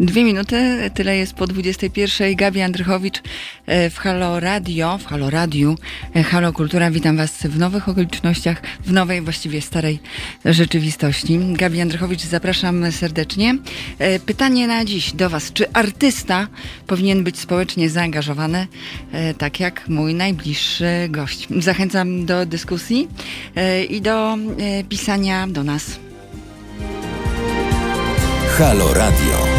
Dwie minuty, tyle jest po 21. Gabi Andrychowicz e, w Halo Radio, w Halo Radiu, e, Halo Kultura. Witam Was w nowych okolicznościach, w nowej, właściwie starej rzeczywistości. Gabi Andrychowicz, zapraszam serdecznie. E, pytanie na dziś do Was. Czy artysta powinien być społecznie zaangażowany, tak jak mój najbliższy gość? Zachęcam do dyskusji i do pisania do nas. Halo Radio.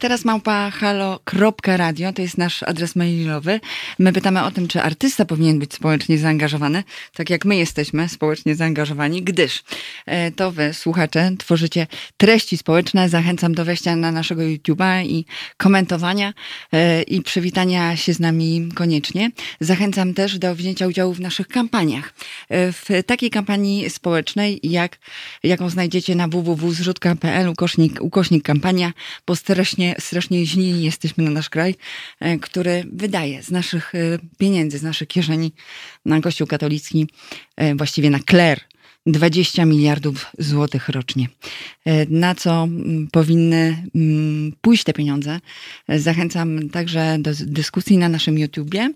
Teraz małpa halo.radio, to jest nasz adres mailowy. My pytamy o tym, czy artysta powinien być społecznie zaangażowany, tak jak my jesteśmy społecznie zaangażowani, gdyż e, to wy, słuchacze, tworzycie treści społeczne. Zachęcam do wejścia na naszego YouTube'a i komentowania e, i przywitania się z nami koniecznie. Zachęcam też do wzięcia udziału w naszych kampaniach. E, w takiej kampanii społecznej, jak, jaką znajdziecie na www.zrzutka.pl ukośnik, ukośnik kampania, bo strasznie, źli jesteśmy na nasz kraj, e, który wydaje z naszych e, pieniędzy, z naszych kieszeni na Kościół katolicki, e, właściwie na kler, 20 miliardów złotych rocznie. Na co powinny pójść te pieniądze? Zachęcam także do dyskusji na naszym YouTubie,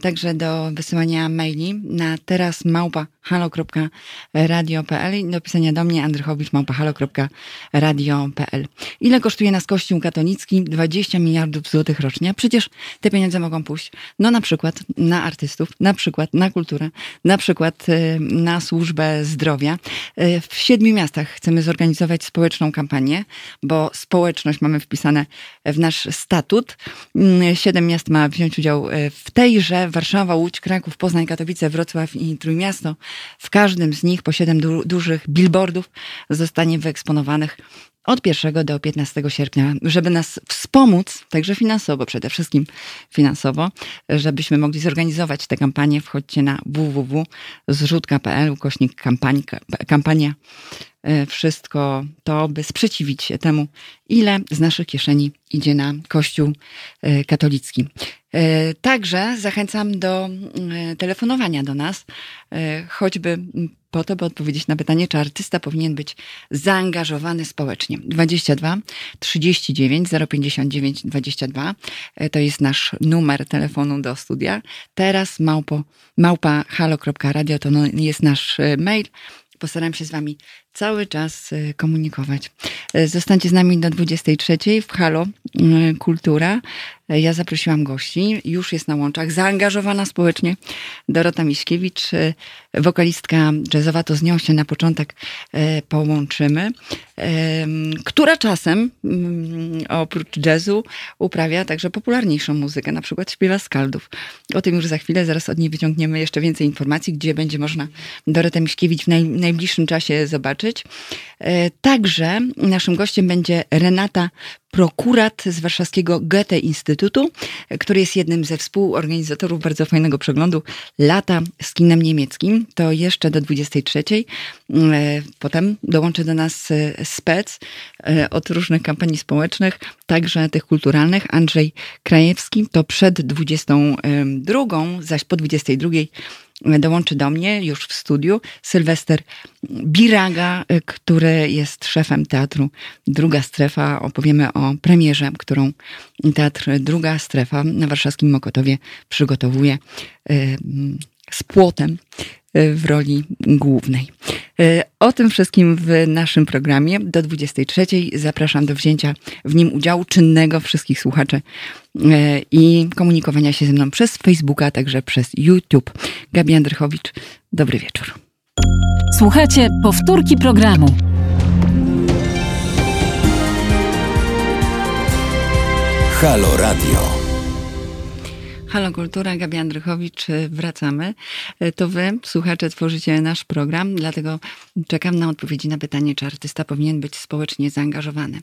także do wysyłania maili na teraz małpa halo.radio.pl i do pisania do mnie andrychowicz małpa halo.radio.pl. Ile kosztuje nas Kościół katolicki? 20 miliardów złotych rocznie. Przecież te pieniądze mogą pójść, no na przykład na artystów, na przykład na kulturę, na przykład na służbę zdrowia. E, w siedmiu miastach chcemy zorganizować społeczną kampanię, bo społeczność mamy wpisane w nasz statut. Mm, siedem miast ma wziąć udział e, w tejże. Warszawa, Łódź, Kraków, Poznań, Katowice, Wrocław i Trójmiasto. W każdym z nich po siedem du dużych billboardów zostanie wyeksponowanych od 1 do 15 sierpnia, żeby nas wspomóc, także finansowo, przede wszystkim finansowo, żebyśmy mogli zorganizować tę kampanię. Wchodźcie na www.zrzutka.pl, ukośnik kampanii, kampania. E, wszystko to, by sprzeciwić się temu, ile z naszych kieszeni idzie na Kościół e, katolicki. E, także zachęcam do telefonowania do nas, choćby po to, by odpowiedzieć na pytanie, czy artysta powinien być zaangażowany społecznie. 22 39 059 22 to jest nasz numer telefonu do studia. Teraz małpo, małpa halo.radio to no, jest nasz e, mail. Postaram się z Wami cały czas e, komunikować. E, zostańcie z nami do 23 w Halo Kultura. Ja zaprosiłam gości, już jest na łączach, zaangażowana społecznie. Dorota Miśkiewicz, wokalistka jazzowa, to z nią się na początek e, połączymy, która czasem mm, oprócz jazzu uprawia także popularniejszą muzykę, na przykład śpiewa skaldów. O tym już za chwilę, zaraz od niej wyciągniemy jeszcze więcej informacji, gdzie będzie można Dorotę Miśkiewicz w naj, najbliższym czasie zobaczyć. E, także naszym gościem będzie Renata prokurat z warszawskiego Goethe Instytutu, który jest jednym ze współorganizatorów bardzo fajnego przeglądu Lata z kinem niemieckim. To jeszcze do 23. E, potem dołączy do nas e, spec e, od różnych kampanii społecznych, także tych kulturalnych. Andrzej Krajewski to przed 22, zaś po 22 dołączy do mnie już w studiu Sylwester Biraga, y, który jest szefem teatru Druga Strefa. Opowiemy o premierze, którą teatr Druga Strefa na warszawskim Mokotowie przygotowuje y, z płotem w roli głównej. O tym wszystkim w naszym programie do 23. Zapraszam do wzięcia w nim udziału czynnego wszystkich słuchaczy i komunikowania się ze mną przez Facebooka, a także przez YouTube. Gabi Andrychowicz, dobry wieczór. Słuchajcie powtórki programu. Halo Radio. Halo Kultura, Gabi Andrychowicz, wracamy. To wy, słuchacze, tworzycie nasz program, dlatego czekam na odpowiedzi na pytanie, czy artysta powinien być społecznie zaangażowany.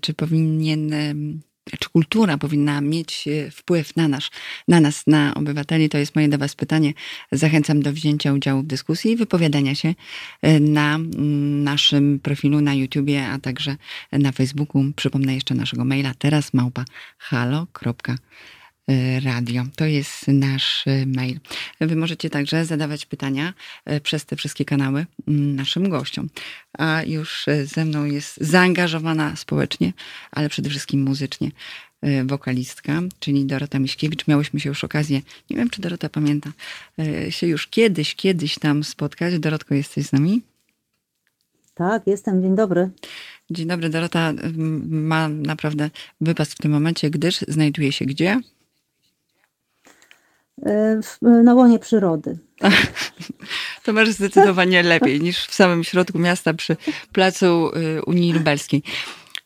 Czy powinien czy kultura powinna mieć wpływ na, nasz, na nas, na obywateli? To jest moje do Was pytanie. Zachęcam do wzięcia udziału w dyskusji i wypowiadania się na mm, naszym profilu na YouTubie, a także na Facebooku. Przypomnę jeszcze naszego maila teraz małpa halo.radio radio. To jest nasz mail. Wy możecie także zadawać pytania przez te wszystkie kanały mm, naszym gościom. A już ze mną jest zaangażowana społecznie, ale przede wszystkim muzycznie wokalistka, czyli Dorota Miśkiewicz. Miałyśmy się już okazję, nie wiem czy Dorota pamięta, się już kiedyś, kiedyś tam spotkać. Dorotko, jesteś z nami? Tak, jestem. Dzień dobry. Dzień dobry. Dorota ma naprawdę wypas w tym momencie, gdyż znajduje się gdzie? E, na łonie przyrody. To masz zdecydowanie lepiej niż w samym środku miasta przy placu y, Unii Lubelskiej.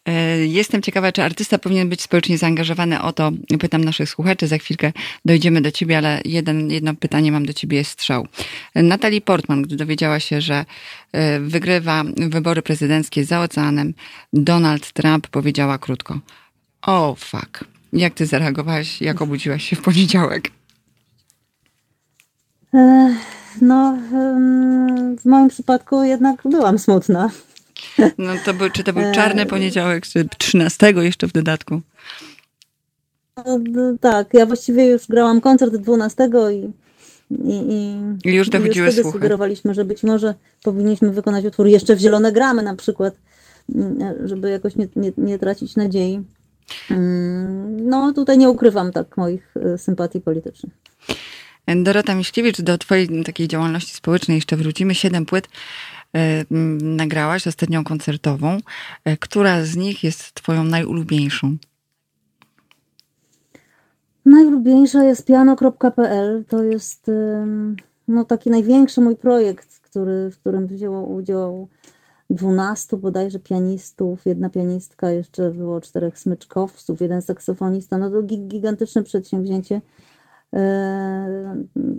E, jestem ciekawa, czy artysta powinien być społecznie zaangażowany. O to pytam naszych słuchaczy. Za chwilkę dojdziemy do ciebie, ale jeden, jedno pytanie mam do ciebie jest strzał. Natalie Portman, gdy dowiedziała się, że e, wygrywa wybory prezydenckie za oceanem, Donald Trump powiedziała krótko: O, oh, fuck. Jak ty zareagowałaś, jak obudziłaś się w poniedziałek? E, no, w moim przypadku jednak byłam smutna. No to był, czy to był czarny poniedziałek, czy 13 jeszcze w dodatku? No, tak, ja właściwie już grałam koncert 12 i, i, i już dochodziły już wtedy sugerowaliśmy, że być może powinniśmy wykonać utwór jeszcze w zielone gramy na przykład, żeby jakoś nie, nie, nie tracić nadziei. Mm, no tutaj nie ukrywam tak moich e, sympatii politycznych. Dorota Miśkiewicz, do twojej takiej działalności społecznej jeszcze wrócimy. Siedem płyt E, nagrałaś, ostatnią koncertową. E, która z nich jest twoją najulubieńszą? Najulubieńsza jest piano.pl. To jest no, taki największy mój projekt, który, w którym wzięło udział dwunastu bodajże pianistów, jedna pianistka, jeszcze było czterech smyczkowców, jeden saksofonista. No to gigantyczne przedsięwzięcie. E,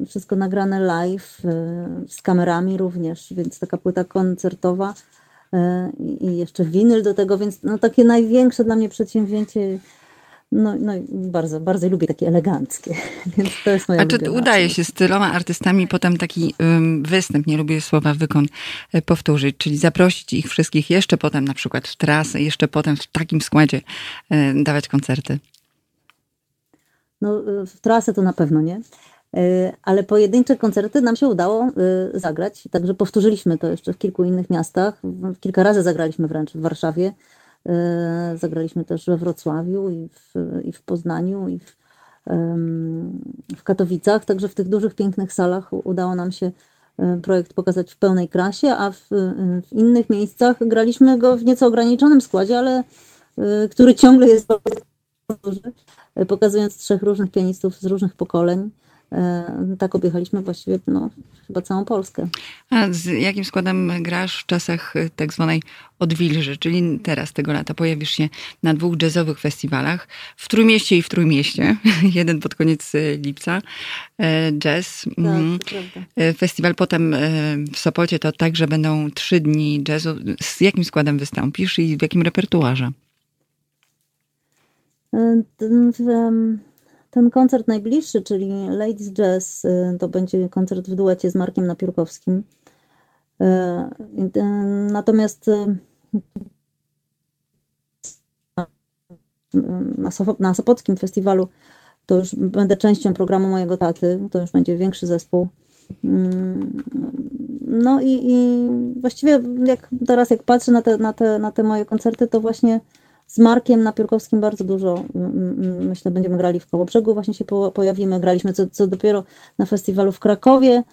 wszystko nagrane live, e, z kamerami również, więc taka płyta koncertowa e, i jeszcze winyl do tego, więc no takie największe dla mnie przedsięwzięcie. No, no bardzo, bardzo lubię takie eleganckie, więc to jest moja A czy udaje się z tyloma artystami potem taki um, występ, nie lubię słowa wykon, powtórzyć, czyli zaprosić ich wszystkich jeszcze potem na przykład w trasę, jeszcze potem w takim składzie dawać koncerty? No, w trasę to na pewno nie. E, ale pojedyncze koncerty nam się udało e, zagrać, także powtórzyliśmy to jeszcze w kilku innych miastach. Kilka razy zagraliśmy wręcz w Warszawie, e, zagraliśmy też we Wrocławiu i w, i w Poznaniu i w, w Katowicach, także w tych dużych, pięknych salach udało nam się projekt pokazać w pełnej krasie, a w, w innych miejscach graliśmy go w nieco ograniczonym składzie, ale który ciągle jest duży pokazując trzech różnych pianistów z różnych pokoleń. E, tak objechaliśmy właściwie no, chyba całą Polskę. A z jakim składem grasz w czasach e, tak zwanej odwilży, czyli teraz tego lata pojawisz się na dwóch jazzowych festiwalach w Trójmieście i w Trójmieście. Jeden pod koniec e, lipca. Jazz. Tak, mhm. Festiwal potem w Sopocie to także będą trzy dni jazzu. Z jakim składem wystąpisz i w jakim repertuarze? Ten, koncert najbliższy, czyli Ladies Jazz, y, to będzie koncert w duecie z Markiem Napiórkowskim. Y, y, natomiast na Sopockim Festiwalu to już będę częścią programu mojego taty, to już będzie większy zespół. Mm, no i, i właściwie jak teraz jak patrzę na te, na, te, na te moje koncerty, to właśnie z Markiem Napiórkowskim bardzo dużo, myślę, będziemy grali w Kołobrzegu, właśnie się pojawimy. Graliśmy co, co dopiero na festiwalu w Krakowie,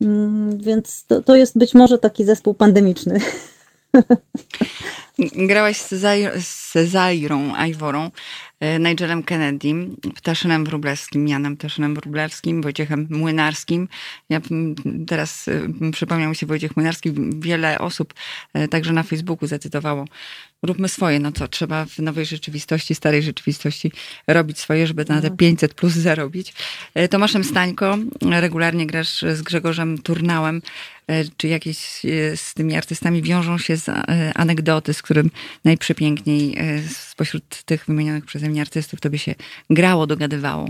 mm, więc to, to jest być może taki zespół pandemiczny. Grałaś z Cezairą Ajworą, e, Nigelem Kennedy, Ptaszynem Wróblewskim, Janem Ptaszynem Wróblewskim, Wojciechem Młynarskim. Ja teraz e, przypomniał mi się Wojciech Młynarski. Wiele osób e, także na Facebooku zacytowało róbmy swoje, no co, trzeba w nowej rzeczywistości, starej rzeczywistości robić swoje, żeby na te 500 no. plus zarobić. E, Tomaszem Stańko, regularnie grasz z Grzegorzem Turnałem. E, czy jakieś e, z tymi artystami wiążą się z anegdoty, z którym najprzepiękniej spośród tych wymienionych przeze mnie artystów to by się grało, dogadywało?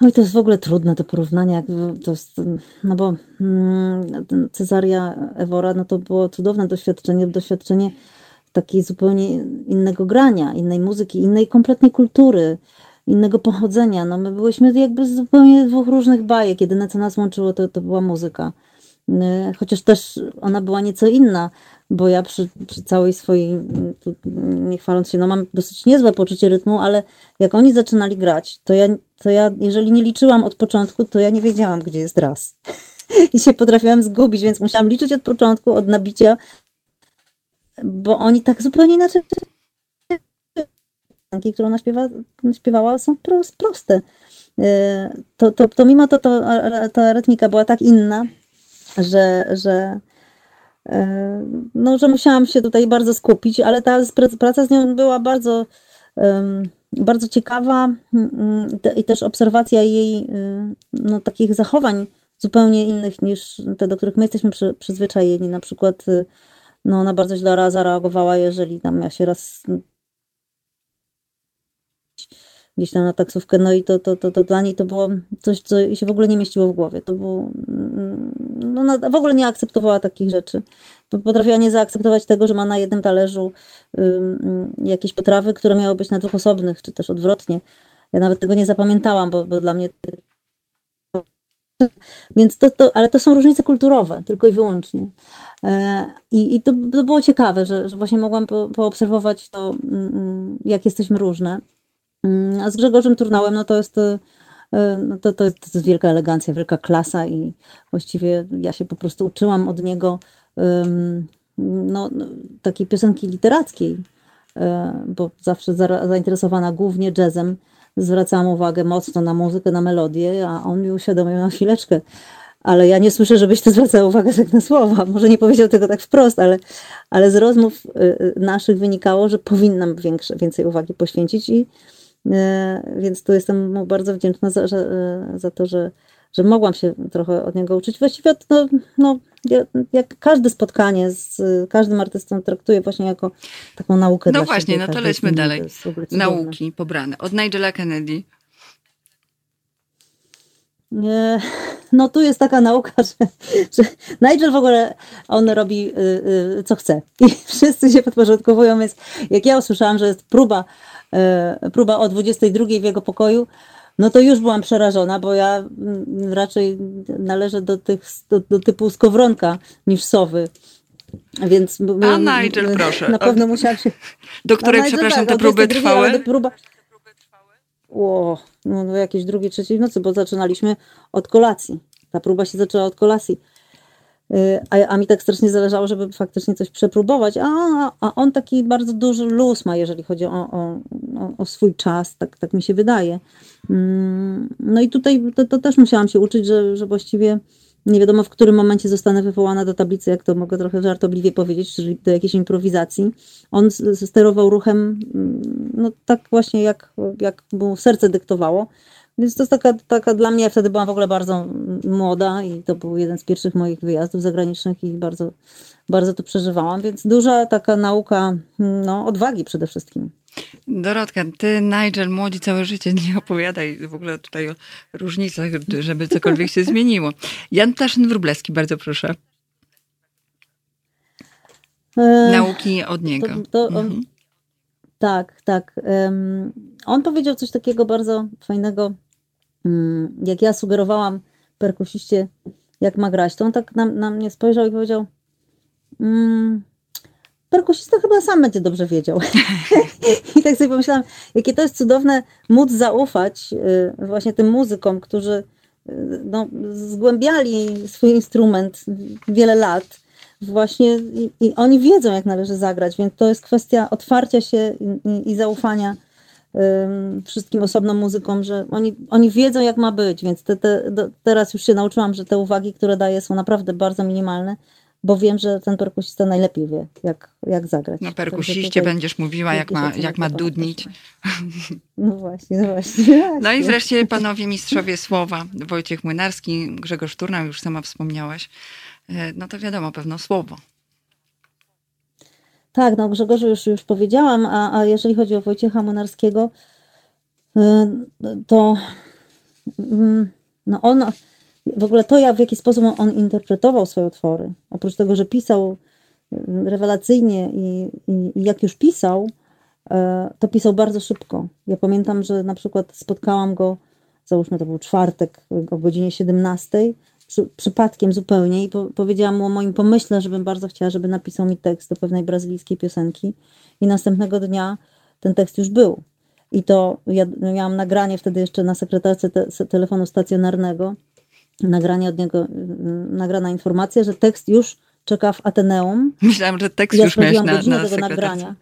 Oj, to jest w ogóle trudne do porównania, to jest, no bo mm, Cezaria Ewora, no to było cudowne doświadczenie, doświadczenie takiej zupełnie innego grania, innej muzyki, innej kompletnej kultury, innego pochodzenia. No my byliśmy jakby z zupełnie dwóch różnych bajek. Jedyne, co nas łączyło, to, to była muzyka. Y, chociaż też ona była nieco inna, bo ja przy, przy całej swojej, nie chwaląc się, no mam dosyć niezłe poczucie rytmu, ale jak oni zaczynali grać, to ja, to ja jeżeli nie liczyłam od początku, to ja nie wiedziałam, gdzie jest raz. I się potrafiłam zgubić, więc musiałam liczyć od początku, od nabicia, bo oni tak zupełnie inaczej piosenki, które ona śpiewa, śpiewała, są proste. Y, to, to, to mimo to, to ta rytmika była tak inna, że, że, no, że musiałam się tutaj bardzo skupić, ale ta praca z nią była bardzo, bardzo ciekawa i też obserwacja jej y, no, takich zachowań zupełnie innych niż te, do których my jesteśmy przy, przyzwyczajeni. Na przykład no, ona bardzo źle zareagowała, jeżeli tam ja się raz gdzieś tam na taksówkę, no i to, to, to, to dla niej to było coś, co się w ogóle nie mieściło w głowie. To było, mm, no ona w ogóle nie akceptowała takich rzeczy. Potrafiła nie zaakceptować tego, że ma na jednym talerzu um, jakieś potrawy, które miały być na dwóch osobnych, czy też odwrotnie. Ja nawet tego nie zapamiętałam, bo, bo dla mnie więc to, to, ale to są różnice kulturowe, tylko i wyłącznie. E, I, i to, to było ciekawe, że, że właśnie mogłam po, poobserwować to, mm, jak jesteśmy różne. Mm, a z Grzegorzem Turnałem, no to jest, e, no to, to, jest, wielka elegancja, wielka klasa i właściwie ja się po prostu uczyłam od niego no, no, takiej piosenki literackiej, e, bo zawsze zainteresowana głównie jazzem, zwracałam uwagę mocno na muzykę, na melodię, a on mi uświadomił na chwileczkę, ale ja nie słyszę, żebyś ty zwracał uwagę tak na słowa. Może nie powiedział tego tak wprost, ale, ale z rozmów y, y, naszych wynikało, że powinnam większe, więcej uwagi poświęcić i więc tu jestem mu bardzo wdzięczna za, że, e, za to, że, że mogłam się trochę od niego uczyć. Właściwie no, no, jak każde spotkanie z każdym artystą traktuję właśnie jako taką naukę. No właśnie, no to lećmy dalej. Nauki pobrane. Od Nigela Kennedy. Nie, no tu jest taka nauka, że, że Nigel w ogóle on robi y, y, co chce i wszyscy się podporządkowują, więc jak ja usłyszałam, że jest próba E, próba o 22 w jego pokoju, no to już byłam przerażona, bo ja mm, raczej należę do tych do, do typu skowronka niż sowy. Więc A Nigel, proszę. Na pewno musiałam się. Do której, Nigel, przepraszam, tak, te próby trwały? Próba... O, no do jakiejś drugiej, trzeciej nocy, bo zaczynaliśmy od kolacji. Ta próba się zaczęła od kolacji. Y, a, a mi tak strasznie zależało, żeby faktycznie coś przepróbować, a, a on taki bardzo duży luz ma, jeżeli chodzi o, o, o swój czas, tak, tak mi się wydaje. Mm, no i tutaj to, to też musiałam się uczyć, że, że właściwie nie wiadomo w którym momencie zostanę wywołana do tablicy, jak to mogę trochę żartobliwie powiedzieć, czyli do jakiejś improwizacji. On sterował ruchem mm, no tak właśnie jak, jak mu serce dyktowało. Więc to jest taka, taka dla mnie, ja wtedy byłam w ogóle bardzo młoda i to był jeden z pierwszych moich wyjazdów zagranicznych i bardzo, bardzo to przeżywałam, więc duża taka nauka no, odwagi przede wszystkim. Dorotka, ty, Nigel, młodzi całe życie, nie opowiadaj w ogóle tutaj o różnicach, żeby cokolwiek się zmieniło. Jan Ptaszyn-Wróblewski, bardzo proszę. E, Nauki od niego. To, to, mhm. Tak, tak. Um, on powiedział coś takiego bardzo fajnego jak ja sugerowałam perkusiście, jak ma grać, to on tak na, na mnie spojrzał i powiedział mm, perkusista chyba sam będzie dobrze wiedział. I tak sobie pomyślałam, jakie to jest cudowne móc zaufać y, właśnie tym muzykom, którzy y, no, zgłębiali swój instrument wiele lat właśnie i, i, oni wiedzą, jak należy zagrać, więc to jest kwestia otwarcia się i, i zaufania wszystkim osobnom muzykom, że oni, oni wiedzą, jak ma być, więc te, te, teraz już się nauczyłam, że te uwagi, które daję, są naprawdę bardzo minimalne, bo wiem, że ten perkusista najlepiej wie, jak, jak zagrać. No perkusiście będziesz mówiła, jak ma, jak ma dudnić. No właśnie, no właśnie. No i wreszcie panowie mistrzowie słowa, Wojciech Młynarski, Grzegorz Turnał, już sama wspomniałaś. E, no to wiadomo, pewno słowo. Tak, no Grzegorzu już, już powiedziałam, a, a jeżeli chodzi o Wojciecha Monarskiego, y, to mm, no on, w ogóle to, jak, w jaki sposób on interpretował swoje utwory, oprócz tego, że pisał rewelacyjnie i, i, i jak już pisał, e, to pisał bardzo szybko. Ja pamiętam, że na przykład spotkałam go, załóżmy to był czwartek o godzinie 17, przy, przypadkiem zupełnie i po, powiedziałam mu o moim pomyśle, żebym bardzo chciała, żeby napisał mi tekst do pewnej brazylijskiej piosenki i następnego dnia ten tekst już był. I to ja miałam nagranie wtedy jeszcze na sekretarce te, telefonu stacjonarnego, nagranie od niego, nagrana informacja, że tekst już czeka w Ateneum. Myślałam, że tekst ja już miałeś na, na tego nagrania.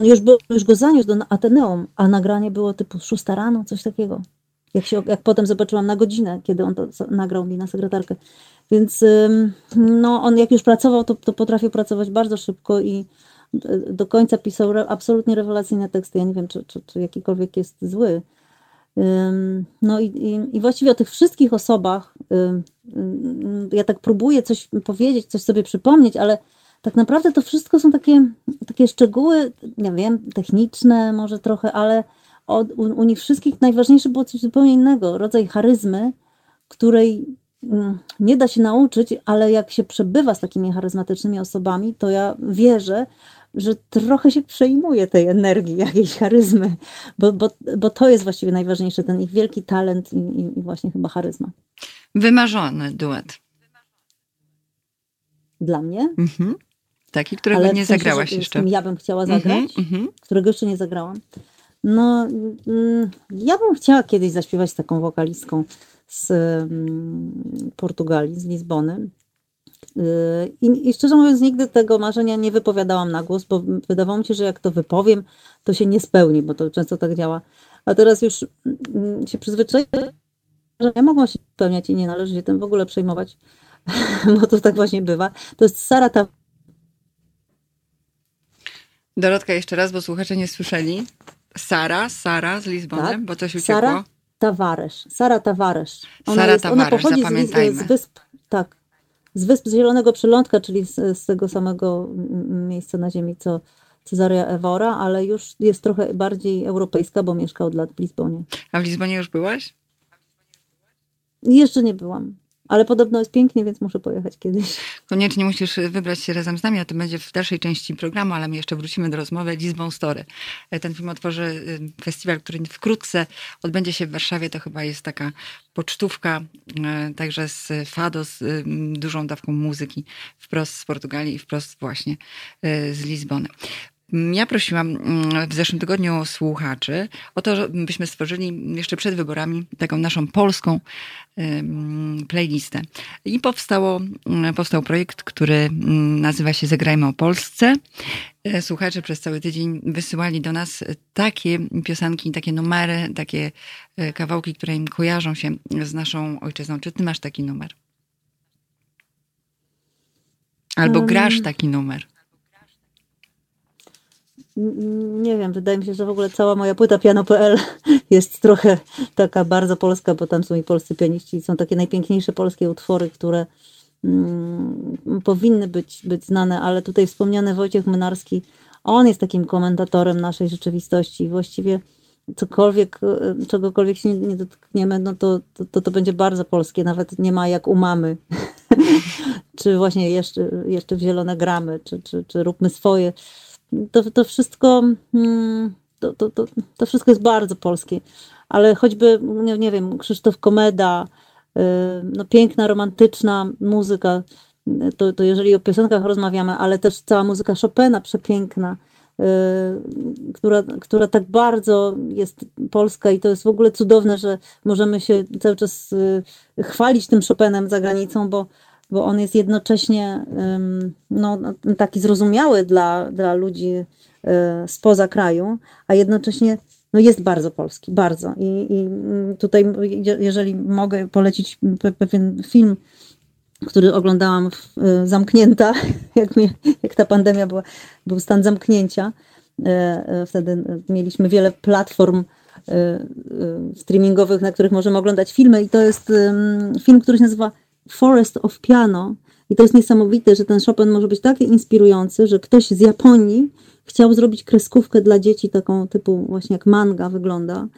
Już, już go zaniósł do Ateneum, a nagranie było typu 6 rano, coś takiego. Jak, się, jak potem zobaczyłam na godzinę, kiedy on to nagrał mi na sekretarkę. Więc no, on jak już pracował, to, to potrafił pracować bardzo szybko i do końca pisał absolutnie rewelacyjne teksty. Ja nie wiem, czy, czy, czy jakikolwiek jest zły. No i, i, i, właściwie o tych wszystkich osobach ja tak próbuję coś powiedzieć, coś sobie przypomnieć, ale tak naprawdę to wszystko są takie, takie szczegóły, nie wiem, techniczne może trochę, ale od, u, u nich wszystkich najważniejsze było coś zupełnie innego, rodzaj charyzmy, której nie da się nauczyć, ale jak się przebywa z takimi charyzmatycznymi osobami, to ja wierzę, że trochę się przejmuje tej energii, jakiejś charyzmy, bo, bo, bo to jest właściwie najważniejsze, ten ich wielki talent i, i, i właśnie chyba charyzma. Wymarzony duet. Dla mnie? Mhm. Taki, którego Ale nie zagrałaś jeszcze. ja bym chciała mhm, zagrać, mhm, którego jeszcze nie zagrałam. No, mm, ja bym chciała kiedyś zaśpiewać z taką wokalistką z mm, Portugalii, z Lizbony. I, I, szczerze mówiąc, nigdy tego marzenia nie wypowiadałam na głos, bo wydawało mi się, że jak to wypowiem, to się nie spełni, bo to często tak działa. A teraz już mm, się przyzwyczaiłam, że ja mogą się spełniać i nie należy się tym w ogóle przejmować, bo to tak właśnie bywa. To jest Sara ta. Dorotka, jeszcze raz, bo słuchacze nie słyszeli. Sara, Sara z Lizbony, tak? bo coś uciekło. Sara Tawaresz. Sara Tawaresz. Ona, Sara jest, ona pochodzi z, z wysp, tak, z Wysp Zielonego Przylądka, czyli z, z tego samego miejsca na ziemi, co Cezaria Evora, ale już jest trochę bardziej europejska, bo mieszka od lat w Lizbonie. A w Lizbonie już byłaś? Jeszcze nie byłam. Ale podobno jest pięknie, więc muszę pojechać kiedyś. Koniecznie musisz wybrać się razem z nami, a to będzie w dalszej części programu, ale my jeszcze wrócimy do rozmowy. Lisbon Story. Ten film otworzy y, festiwal, który wkrótce odbędzie się w Warszawie. To chyba jest taka pocztówka, e, także z fado, z y, dużą dawką muzyki, wprost z Portugalii i wprost właśnie z Lizbony. Ja prosiłam mm, w zeszłym tygodniu słuchaczy o to, żebyśmy stworzyli jeszcze przed wyborami taką naszą polską playlistę. I powstało, mm, powstał projekt, który mm, nazywa się Zagrajmy o Polsce. E, słuchacze przez cały tydzień wysyłali do nas takie piosenki, takie numery, takie e, kawałki, które im kojarzą się z naszą ojczyzną. Czy ty masz taki numer? Albo grasz taki numer? Nie wiem, wydaje mi się, że w ogóle cała moja płyta piano.pl jest trochę taka bardzo polska, bo tam są i polscy pianiści, są takie najpiękniejsze polskie utwory, które mm, powinny być, być znane, ale tutaj wspomniany Wojciech Mynarski, on jest takim komentatorem naszej rzeczywistości. Właściwie cokolwiek, e, czegokolwiek się nie, nie dotkniemy, no to, to, to będzie bardzo polskie, nawet nie ma jak u mamy. czy właśnie jeszcze, jeszcze w zielone gramy, czy, czy, czy róbmy swoje to, to wszystko mm, to, to, to, to wszystko jest bardzo polskie. Ale choćby, nie, nie wiem, Krzysztof Komeda, y, no piękna, romantyczna muzyka, to, to jeżeli o piosenkach rozmawiamy, ale też cała muzyka Chopina przepiękna, y, która, która tak bardzo jest polska i to jest w ogóle cudowne, że możemy się cały czas y, chwalić tym Chopinem za granicą, bo bo on jest jednocześnie no, taki zrozumiały dla, dla ludzi e, spoza kraju, a jednocześnie no, jest bardzo polski, bardzo. I, I tutaj, jeżeli mogę polecić pewien film, który oglądałam w, e, zamknięta, jak, jak ta pandemia była, był stan zamknięcia. E, wtedy mieliśmy wiele platform streamingowych, na których możemy oglądać filmy, i to jest film, który się nazywa Forest of Piano. I to jest niesamowite, że ten Chopin może być taki inspirujący, że ktoś z Japonii chciał zrobić kreskówkę dla dzieci, taką typu właśnie jak manga wygląda.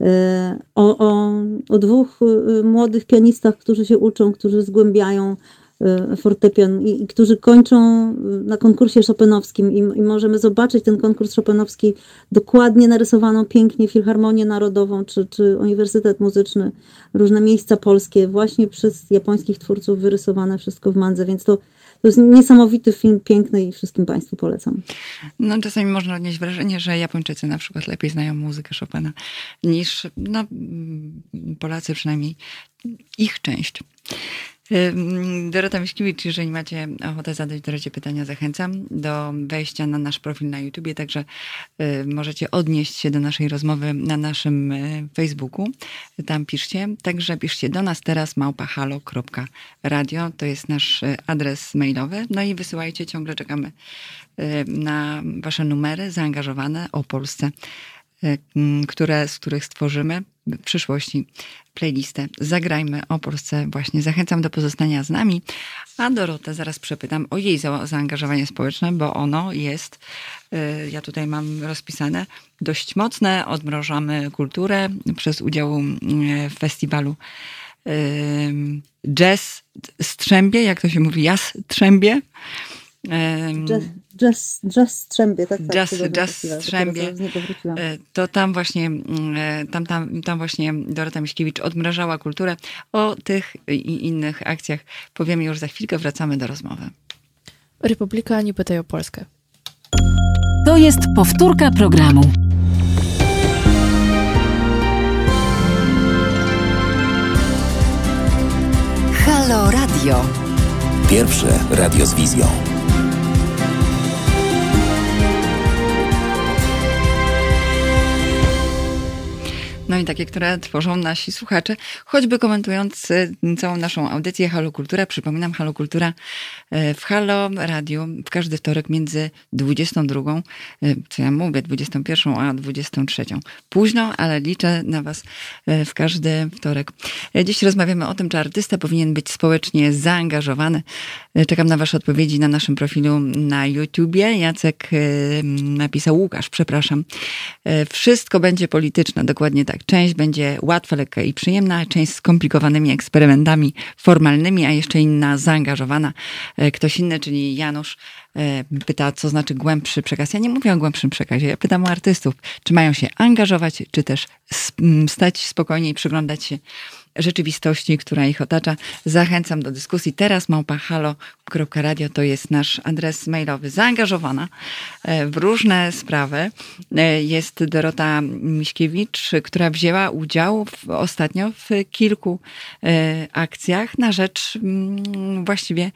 E, o, o, o dwóch e, młodych pianistach, którzy się uczą, którzy zgłębiają fortepian i, i którzy kończą y, na konkursie Chopinowskim i, i możemy zobaczyć ten konkurs Chopinowski dokładnie narysowaną pięknie Filharmonię Narodową czy, czy Uniwersytet Muzyczny, różne miejsca polskie właśnie przez japońskich twórców wyrysowane wszystko w mandze, więc to to jest niesamowity film, piękny i wszystkim Państwu polecam. No czasami można odnieść wrażenie, że Japończycy na przykład lepiej znają muzykę Chopina niż no, Polacy przynajmniej ich część. Dorota Miśkiewicz, jeżeli macie ochotę zadać Dorocie pytania, zachęcam do wejścia na nasz profil na YouTubie, także możecie odnieść się do naszej rozmowy na naszym Facebooku. Tam piszcie. Także piszcie do nas teraz małpahalo.radio. To jest nasz adres mailowy. No i wysyłajcie, ciągle czekamy na wasze numery zaangażowane o Polsce które, z których stworzymy w przyszłości playlistę Zagrajmy o Polsce właśnie. Zachęcam do pozostania z nami, a Dorotę zaraz przepytam o jej za zaangażowanie społeczne, bo ono jest, y, ja tutaj mam rozpisane, dość mocne. Odmrożamy kulturę przez udział y, w festiwalu Jazz Strzębie, jak to się mówi, Jazz Trzębie. Jazz, jazz, jazz Strzębie, tak? tak jazz, jazz Strzębie. E, to tam właśnie, mm, e, tam, tam, tam właśnie Dorota Miśkiewicz odmrażała kulturę. O tych i innych akcjach powiemy już za chwilkę. Wracamy do rozmowy. Republika nie pytaj o Polskę. To jest powtórka programu. Halo Radio. Pierwsze radio z wizją. No i takie, które tworzą nasi słuchacze, choćby komentując y, całą naszą audycję Halo Kultura. Przypominam, Halo Kultura w Halo Radio w każdy wtorek między 22, y, co ja mówię, 21 a 23. Późno, ale liczę na Was w każdy wtorek. Dziś rozmawiamy o tym, czy artysta powinien być społecznie zaangażowany. Czekam na Wasze odpowiedzi na naszym profilu na YouTubie. Jacek napisał, Łukasz, przepraszam. Wszystko będzie polityczne, dokładnie tak. Część będzie łatwa, lekka i przyjemna, część z skomplikowanymi eksperymentami formalnymi, a jeszcze inna zaangażowana. E, ktoś inny, czyli Janusz, e, pyta, co znaczy głębszy przekaz. Ja nie mówię o głębszym przekazie, ja pytam o artystów, czy mają się angażować, czy też stać spokojnie i przyglądać się rzeczywistości, która ich otacza. Zachęcam do dyskusji. Teraz małpahalo.radio to jest nasz adres mailowy. Zaangażowana e, w różne sprawy jest Dorota Miśkiewicz, która wzięła udział w, ostatnio w kilku akcjach na rzecz mm, właściwie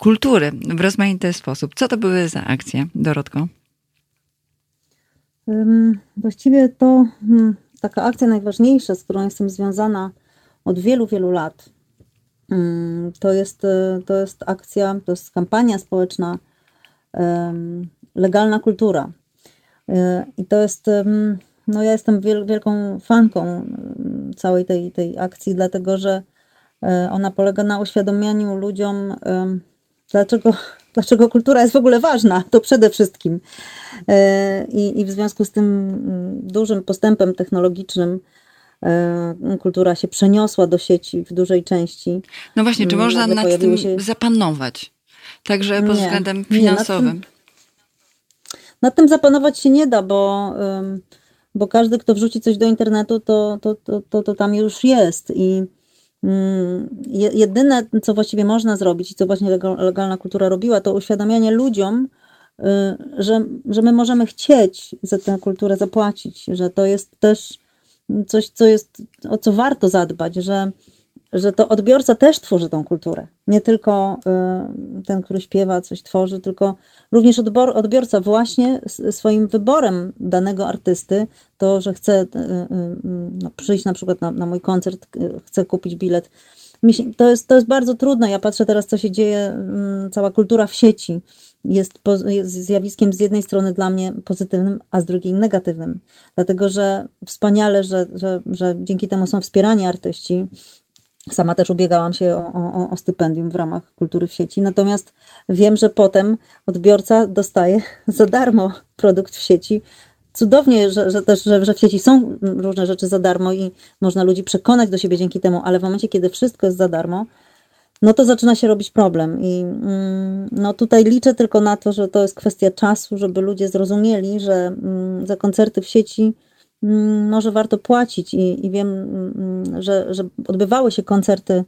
kultury w rozmaity sposób. Co to były za akcje, Dorotko? Właściwie to hmm, taka akcja najważniejsza, z którą jestem związana od wielu, wielu lat. To jest, e, to jest akcja, to jest kampania społeczna Legalna Kultura. E, I to jest, no ja jestem wielką fanką całej tej, tej akcji, dlatego że e, ona polega na uświadomianiu ludziom, dlaczego, dlaczego kultura jest w ogóle ważna, to przede wszystkim. I, i w związku z tym mm, dużym postępem technologicznym, E, kultura się przeniosła do sieci w dużej części. No właśnie, czy mm, można nad tym się... zapanować? Także pod nie, względem finansowym. Nie, nad, tym, nad, tym, zapanować się nie da, bo, bo każdy, kto wrzuci coś do internetu, to, to, to, to, to tam już jest. I jedyne, co właściwie można zrobić i co właśnie legalna kultura robiła, to uświadamianie ludziom, y, że, że my możemy chcieć za tę kulturę zapłacić, że to jest też coś, co jest, o co warto zadbać, że, że to odbiorca też tworzy tą kulturę. Nie tylko y, ten, który śpiewa, coś tworzy, tylko również odbiorca właśnie swoim wyborem danego artysty, to, że chce y, y, no, przyjść na przykład na, na mój koncert, chce kupić bilet. To jest, to jest bardzo trudne. Ja patrzę teraz, co się dzieje, cała kultura w sieci jest, jest zjawiskiem z jednej strony dla mnie pozytywnym, a z drugiej negatywnym. Dlatego, że wspaniale, że, że, że dzięki temu są wspierani artyści. Sama też ubiegałam się o, o, o stypendium w ramach kultury w sieci, natomiast wiem, że potem odbiorca dostaje za darmo produkt w sieci. Cudownie, że, że też że, że w sieci są różne rzeczy za darmo i można ludzi przekonać do siebie dzięki temu, ale w momencie, kiedy wszystko jest za darmo, no to zaczyna się robić problem. I mm, no tutaj liczę tylko na to, że to jest kwestia czasu, żeby ludzie zrozumieli, że mm, za koncerty w sieci może warto płacić. I, i wiem, że, że odbywały się koncerty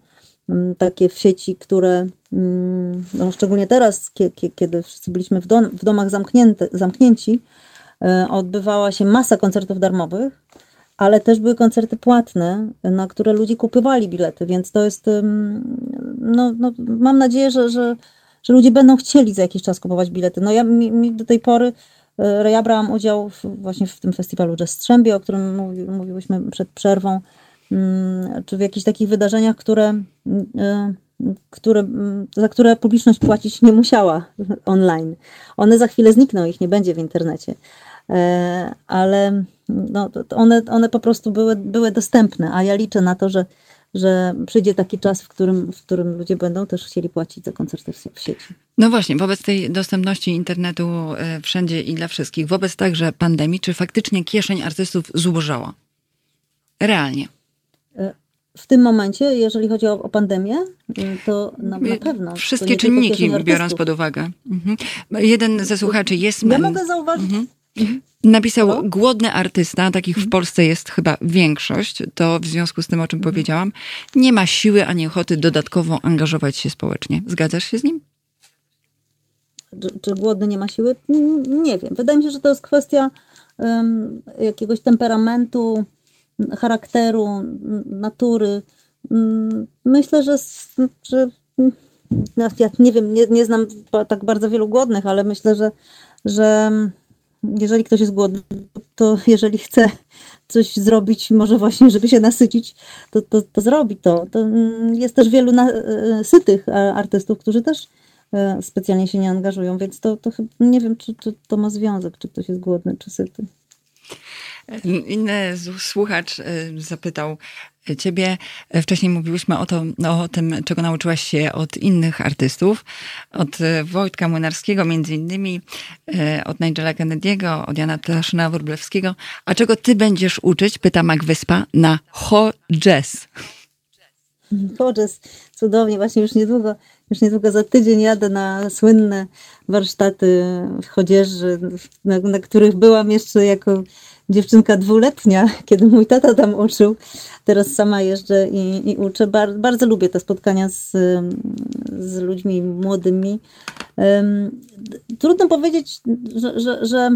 takie w sieci, które no szczególnie teraz, kiedy wszyscy byliśmy w, dom, w domach zamknięci, e, odbywała się masa koncertów darmowych ale też były koncerty płatne, na które ludzie kupowali bilety, więc to jest, no, no mam nadzieję, że, że, że ludzie będą chcieli za jakiś czas kupować bilety. No ja mi, mi do tej pory, ja brałam udział w, właśnie w tym festiwalu Jazz Strzębie, o którym mówi, mówiłyśmy przed przerwą, mm, czy w jakichś takich wydarzeniach, które, e, które, za które publiczność płacić nie musiała online. One za chwilę znikną, ich nie będzie w internecie. E, ale no, one, one po prostu były, były dostępne, a ja liczę na to, że, że przyjdzie taki czas, w którym, w którym ludzie będą też chcieli płacić za koncerty w, sieci. No właśnie, wobec tej dostępności internetu e, wszędzie i dla wszystkich, wobec także pandemii, czy faktycznie kieszeń artystów zubożała? Realnie. E, w tym momencie, jeżeli chodzi o, o pandemię, to na, na pewno. Wszystkie czynniki biorąc pod uwagę. Mhm. Jeden ze słuchaczy jest. Ja mogę zauważyć. Mhm. Napisał no? głodny artysta, takich w mhm. Polsce jest chyba większość, to w związku z tym, o czym mhm. powiedziałam, nie ma siły ani ochoty dodatkowo angażować się społecznie. Zgadzasz się z nim? Czy, głodny nie ma siły? Nie wiem. Wydaje mi się, że to jest kwestia um, jakiegoś temperamentu, charakteru, natury. Myślę, że, że no, ja nie wiem, nie, nie znam tak bardzo wielu głodnych, ale myślę, że, że jeżeli ktoś jest głodny, to jeżeli chce coś zrobić, może właśnie, żeby się nasycić, to, to, to zrobi to. to. Mm, jest też wielu na, e, sytych artystów, którzy też e, specjalnie się nie angażują, więc to, to nie wiem, czy, czy to ma związek, czy ktoś jest głodny, czy syty. Inny słuchacz e, zapytał ciebie, wcześniej mówiłyśmy o, to, o tym, czego nauczyłaś się od innych artystów, od e, Wojtka Młynarskiego między innymi, od Nigela Kennedy'ego, od Jana Taszyna Wróblewskiego. A czego ty będziesz uczyć, pyta Mac Wyspa, na Ho Jazz. Ho Jazz, cudownie, właśnie już niedługo, już niedługo za tydzień jadę na słynne warsztaty w Chodzieży, na, na których byłam jeszcze jako dziewczynka dwuletnia, kiedy mój tata tam uczył. Teraz sama jeżdżę i, i uczę. Bar, bardzo lubię te spotkania z, z ludźmi młodymi. Um, trudno powiedzieć, że, że, że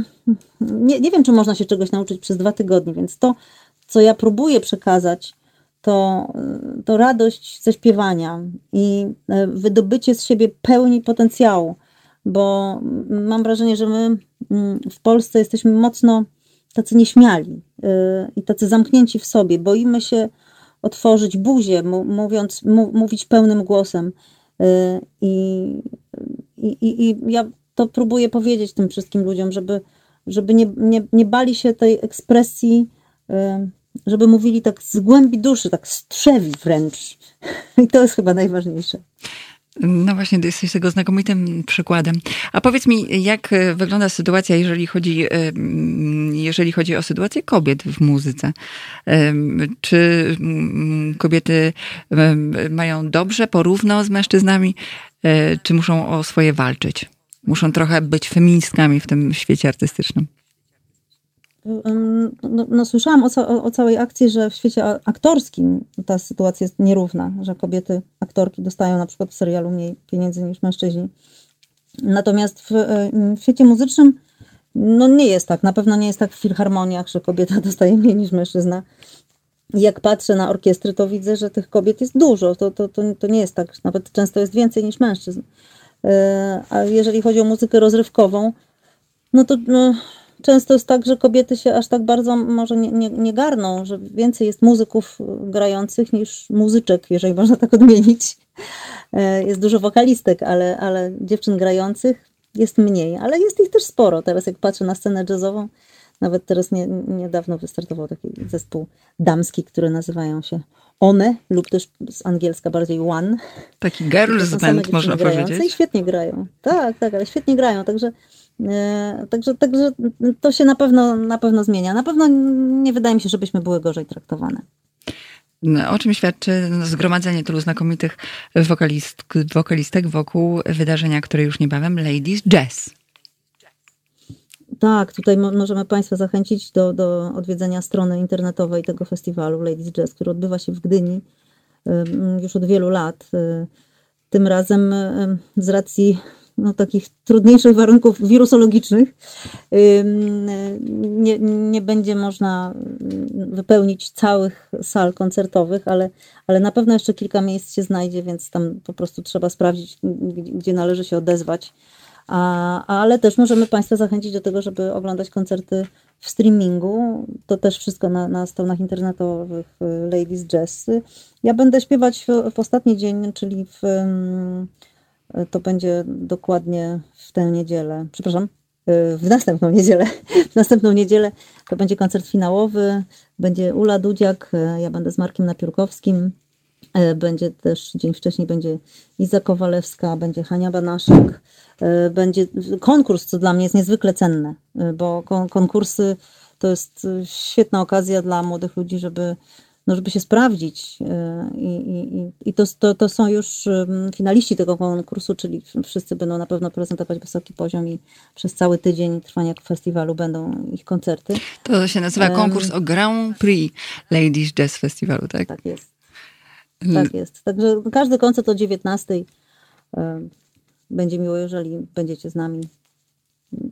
nie, nie wiem, czy można się czegoś nauczyć przez dwa tygodnie, więc to, co ja próbuję przekazać, to, to radość ze śpiewania i e, wydobycie z siebie pełni potencjału, bo mam wrażenie, że my mm, w Polsce jesteśmy mocno tacy nieśmiali y, i tacy zamknięci w sobie. Boimy się otworzyć buzię, mówiąc, mówić pełnym głosem. Y, I, i, i ja to próbuję powiedzieć tym wszystkim ludziom, żeby, żeby nie, nie, nie bali się tej ekspresji, żeby mówili tak z głębi duszy, tak strzewi wręcz. I to jest chyba najważniejsze. No właśnie, jesteś tego znakomitym przykładem. A powiedz mi, jak e, wygląda sytuacja, jeżeli chodzi, e, jeżeli chodzi o sytuację kobiet w muzyce? Czy kobiety mają dobrze, porówno z mężczyznami, e, czy muszą o swoje walczyć? Muszą trochę być feministkami w tym świecie artystycznym? No, no, słyszałam o, o, o, całej akcji, że w świecie aktorskim ta sytuacja jest nierówna, że kobiety, aktorki dostają na przykład w serialu mniej pieniędzy niż mężczyźni. Natomiast w, w świecie muzycznym no nie jest tak. Na pewno nie jest tak w filharmoniach, że kobieta dostaje mniej niż mężczyzna. Jak patrzę na orkiestry, to widzę, że tych kobiet jest dużo. To, to, to, to nie jest tak. Nawet często jest więcej niż mężczyzn. E, a jeżeli chodzi o muzykę rozrywkową, no to no, często jest tak, że kobiety się aż tak bardzo może nie, nie, nie garną, że więcej jest muzyków grających niż muzyczek, jeżeli można tak odmienić. E, jest dużo wokalistek, ale, ale dziewczyn grających jest mniej, ale jest ich też sporo. Teraz jak patrzę na scenę jazzową, nawet teraz nie, niedawno wystartował taki zespół damski, który nazywają się One lub też z angielska bardziej One. Taki girls band można powiedzieć. I świetnie grają. Tak, tak, ale świetnie grają, także także, także to się na pewno, na pewno zmienia. Na pewno nie wydaje mi się, żebyśmy były gorzej traktowane. O czym świadczy zgromadzenie tylu znakomitych wokalist, wokalistek wokół wydarzenia, które już niebawem Ladies Jazz. Tak, tutaj możemy Państwa zachęcić do, do odwiedzenia strony internetowej tego festiwalu Ladies Jazz, który odbywa się w Gdyni już od wielu lat. Y, tym razem z racji no, takich trudniejszych warunków wirusologicznych nie, nie będzie można wypełnić całych sal koncertowych, ale, ale na pewno jeszcze kilka miejsc się znajdzie, więc tam po prostu trzeba sprawdzić, gdzie należy się odezwać. A, ale też możemy Państwa zachęcić do tego, żeby oglądać koncerty w streamingu. To też wszystko na, na stronach internetowych y, Ladies Jazz. Ja będę śpiewać w, w ostatni dzień, czyli w, to będzie dokładnie w tę niedzielę. Przepraszam, y, w następną niedzielę. W następną niedzielę to będzie koncert finałowy. Będzie Ula Dudziak, y, ja będę z Markiem Napiórkowskim. Będzie też dzień wcześniej będzie Iza Kowalewska, będzie Hania Banaszek. Będzie konkurs, co dla mnie jest niezwykle cenne, bo konkursy to jest świetna okazja dla młodych ludzi, żeby, no żeby się sprawdzić. E, I, i, i to, to, to są już finaliści tego konkursu, czyli wszyscy będą na pewno prezentować wysoki poziom i przez cały tydzień trwania festiwalu będą ich koncerty. To się nazywa konkurs o Grand Prix Ladies Jazz Festiwalu, tak? Tak jest. Tak jest. Także każdy koncert o 19 będzie miło, jeżeli będziecie z nami.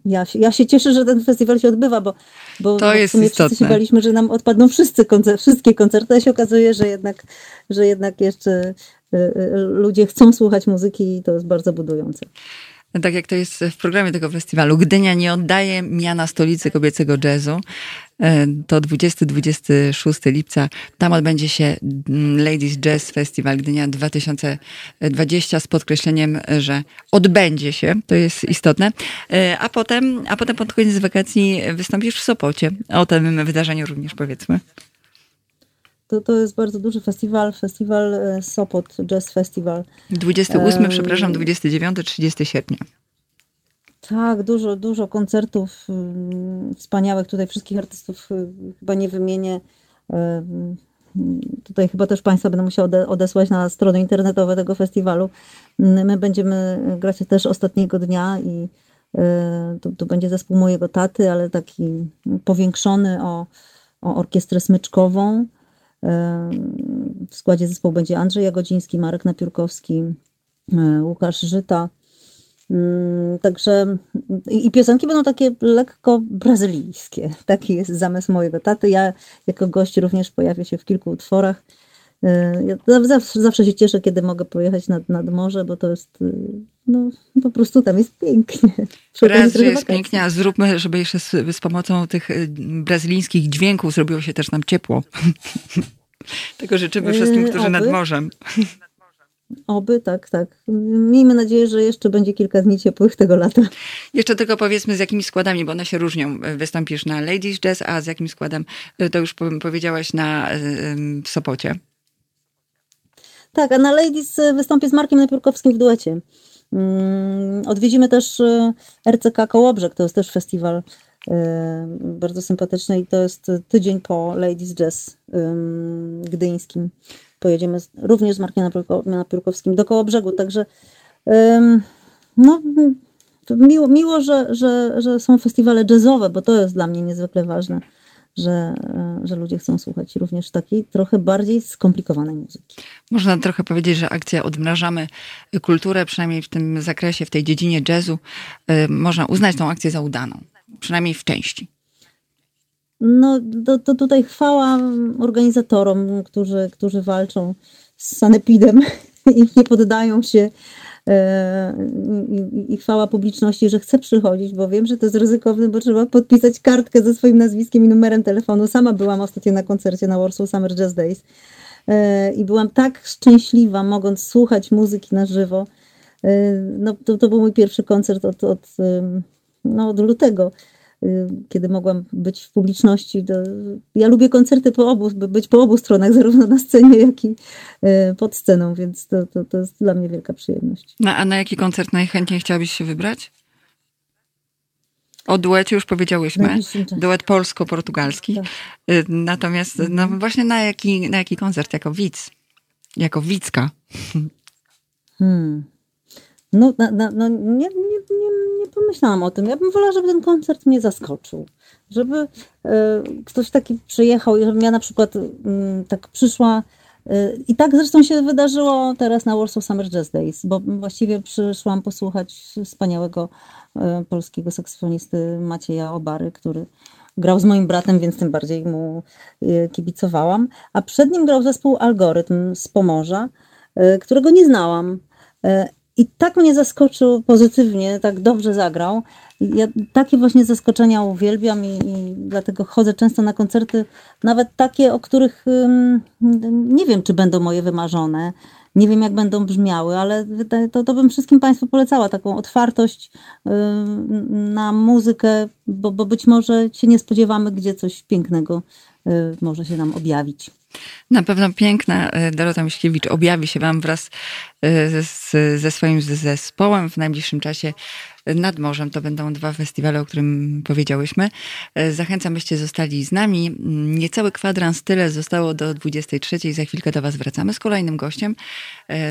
Ja, ja się cieszę, że ten festiwal się odbywa, bo, bo, to jest w sumie istotne. wszyscy się baliśmy, że nam odpadną wszyscy koncer wszystkie koncerty, a się okazuje, że jednak, że jednak jeszcze y, y, ludzie chcą słuchać muzyki i to jest bardzo budujące tak jak to jest w programie tego festiwalu, Gdynia nie oddaje miana stolicy kobiecego jazzu. E, to 20-26 lipca. Tam odbędzie się mm, Ladies Jazz Festival Gdynia 2020 z podkreśleniem, że odbędzie się. To jest istotne. E, a potem, a potem pod koniec wakacji wystąpisz w Sopocie. O tym wydarzeniu również powiedzmy. To, to jest bardzo duży festiwal, festiwal e, Sopot, Jazz Festival. 28, um, przepraszam, 29, 30 sierpnia. Tak, dużo, dużo koncertów wspaniałych. Tutaj wszystkich artystów um, chyba nie wymienię. Tutaj chyba też Państwa będę musiał odesłać na strony internetowe tego festiwalu. My będziemy grać też ostatniego dnia i to, to będzie zespół mojego taty, ale taki powiększony o, o orkiestrę smyczkową. W składzie zespołu będzie Andrzej Jagodziński, Marek Napiórkowski, e, Łukasz Żyta. Mm, także i piosenki będą takie lekko brazylijskie. Taki jest zamysł mojego taty. Ja jako gość również pojawię się w kilku utworach. E, ja zawsze, zawsze się cieszę, kiedy mogę pojechać nad, nad morze, bo to jest, e, no po prostu tam jest pięknie. Raz, że jest pięknie, a zróbmy, żeby jeszcze z, z pomocą tych e, brazylijskich dźwięków zrobiło się też nam ciepło. Tego życzymy wszystkim, którzy Oby. nad morzem. Oby, tak, tak. Miejmy nadzieję, że jeszcze będzie kilka dni ciepłych tego lata. Jeszcze tylko powiedzmy z jakimi składami, bo one się różnią. Wystąpisz na Ladies Jazz, a z jakim składem, to już powiedziałaś na w Sopocie. Tak, a na Ladies wystąpię z Markiem Napiórkowskim w duecie. Mm, odwiedzimy też e, RCK Kołobrzeg, to jest też festiwal e, bardzo sympatyczny i to jest tydzień po Ladies Jazz gdyńskim. Pojedziemy również z Markiem Napiórkowskim do Kołobrzegu, także no, miło, miło że, że, że są festiwale jazzowe, bo to jest dla mnie niezwykle ważne że, e, że ludzie chcą słuchać również takiej trochę bardziej skomplikowanej muzyki. Można trochę powiedzieć, że akcja Odmrażamy Kulturę, przynajmniej w tym zakresie, w tej dziedzinie jazzu, e, można uznać tą akcję za udaną, przynajmniej w części. No, to, to tutaj chwała organizatorom, którzy, którzy walczą z sanepidem i nie poddają się i, i chwała publiczności, że chce przychodzić, bo wiem, że to jest ryzykowne, bo trzeba podpisać kartkę ze swoim nazwiskiem i numerem telefonu. Sama byłam ostatnio na koncercie na Warsaw Summer Jazz Days e, i byłam tak szczęśliwa, mogąc słuchać muzyki na żywo. E, no, to, to był mój pierwszy koncert od, od, no, od lutego. Y, kiedy mogłam być w publiczności. Ja lubię koncerty po obu, być po obu stronach, zarówno na scenie, jak i y, pod sceną, więc to, to, to jest dla mnie wielka przyjemność. No, a na jaki koncert najchętniej chciałabyś się wybrać? O duecie już powiedziałyśmy. Duet polsko-portugalski. Tak. Y, natomiast no mhm. właśnie na jaki, na jaki koncert? Jako widz? Jako widzka? Hmm. No, no, no nie, nie, nie, nie pomyślałam o tym. Ja bym wolała, żeby ten koncert mnie zaskoczył. Żeby y, ktoś taki przyjechał i żebym ja na przykład y, tak przyszła y, i tak zresztą się wydarzyło teraz na Warsaw Summer Jazz Days, bo właściwie przyszłam posłuchać wspaniałego y, polskiego saksofonisty Macieja Obary, który grał z moim bratem, więc tym bardziej mu kibicowałam. A przed nim grał zespół Algorytm z Pomorza, którego nie znałam. I tak mnie zaskoczył pozytywnie, tak dobrze zagrał. Ja takie właśnie zaskoczenia uwielbiam i, i, dlatego chodzę często na koncerty, nawet takie, o których nie wiem, czy będą moje wymarzone, nie wiem, jak będą brzmiały, ale to, to bym wszystkim Państwu polecała taką otwartość na muzykę, bo, bo być może się nie spodziewamy, gdzie coś pięknego um, może się nam objawić. Na pewno piękna e, Dorota Miśkiewicz objawi się Wam wraz e, ze swoim zespołem w najbliższym czasie nad morzem. To będą dwa festiwale, o którym powiedziałyśmy. E, zachęcam, byście zostali z nami. Niecały kwadrans tyle zostało do 23. Za chwilkę do Was wracamy z kolejnym gościem.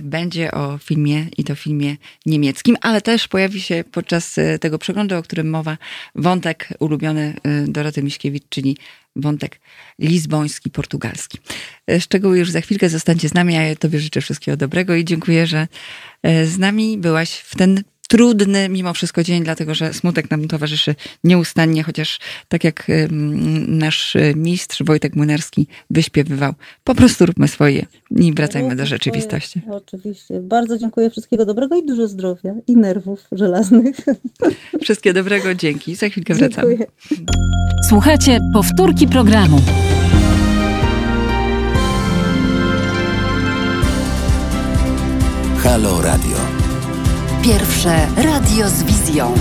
Będzie o filmie i to filmie niemieckim, ale też pojawi się podczas tego przeglądu, o którym mowa, wątek ulubiony Doroty Miśkiewicz, czyli wątek lizboński, portugalski. E, szczegóły już za chwilkę zostańcie z nami, a ja Tobie życzę wszystkiego dobrego i dziękuję, że e, z nami byłaś w ten trudny mimo wszystko dzień, dlatego że smutek nam towarzyszy nieustannie, chociaż tak jak nasz mistrz Wojtek Młynarski wyśpiewywał, po prostu róbmy swoje i wracajmy do rzeczywistości. Oczywiście. Bardzo dziękuję. Wszystkiego dobrego i dużo zdrowia i nerwów żelaznych. Wszystkiego dobrego. Dzięki. Za chwilkę wracamy. Dziękuję. Słuchajcie powtórki programu. Halo Radio. Pierwsze radio z wizją.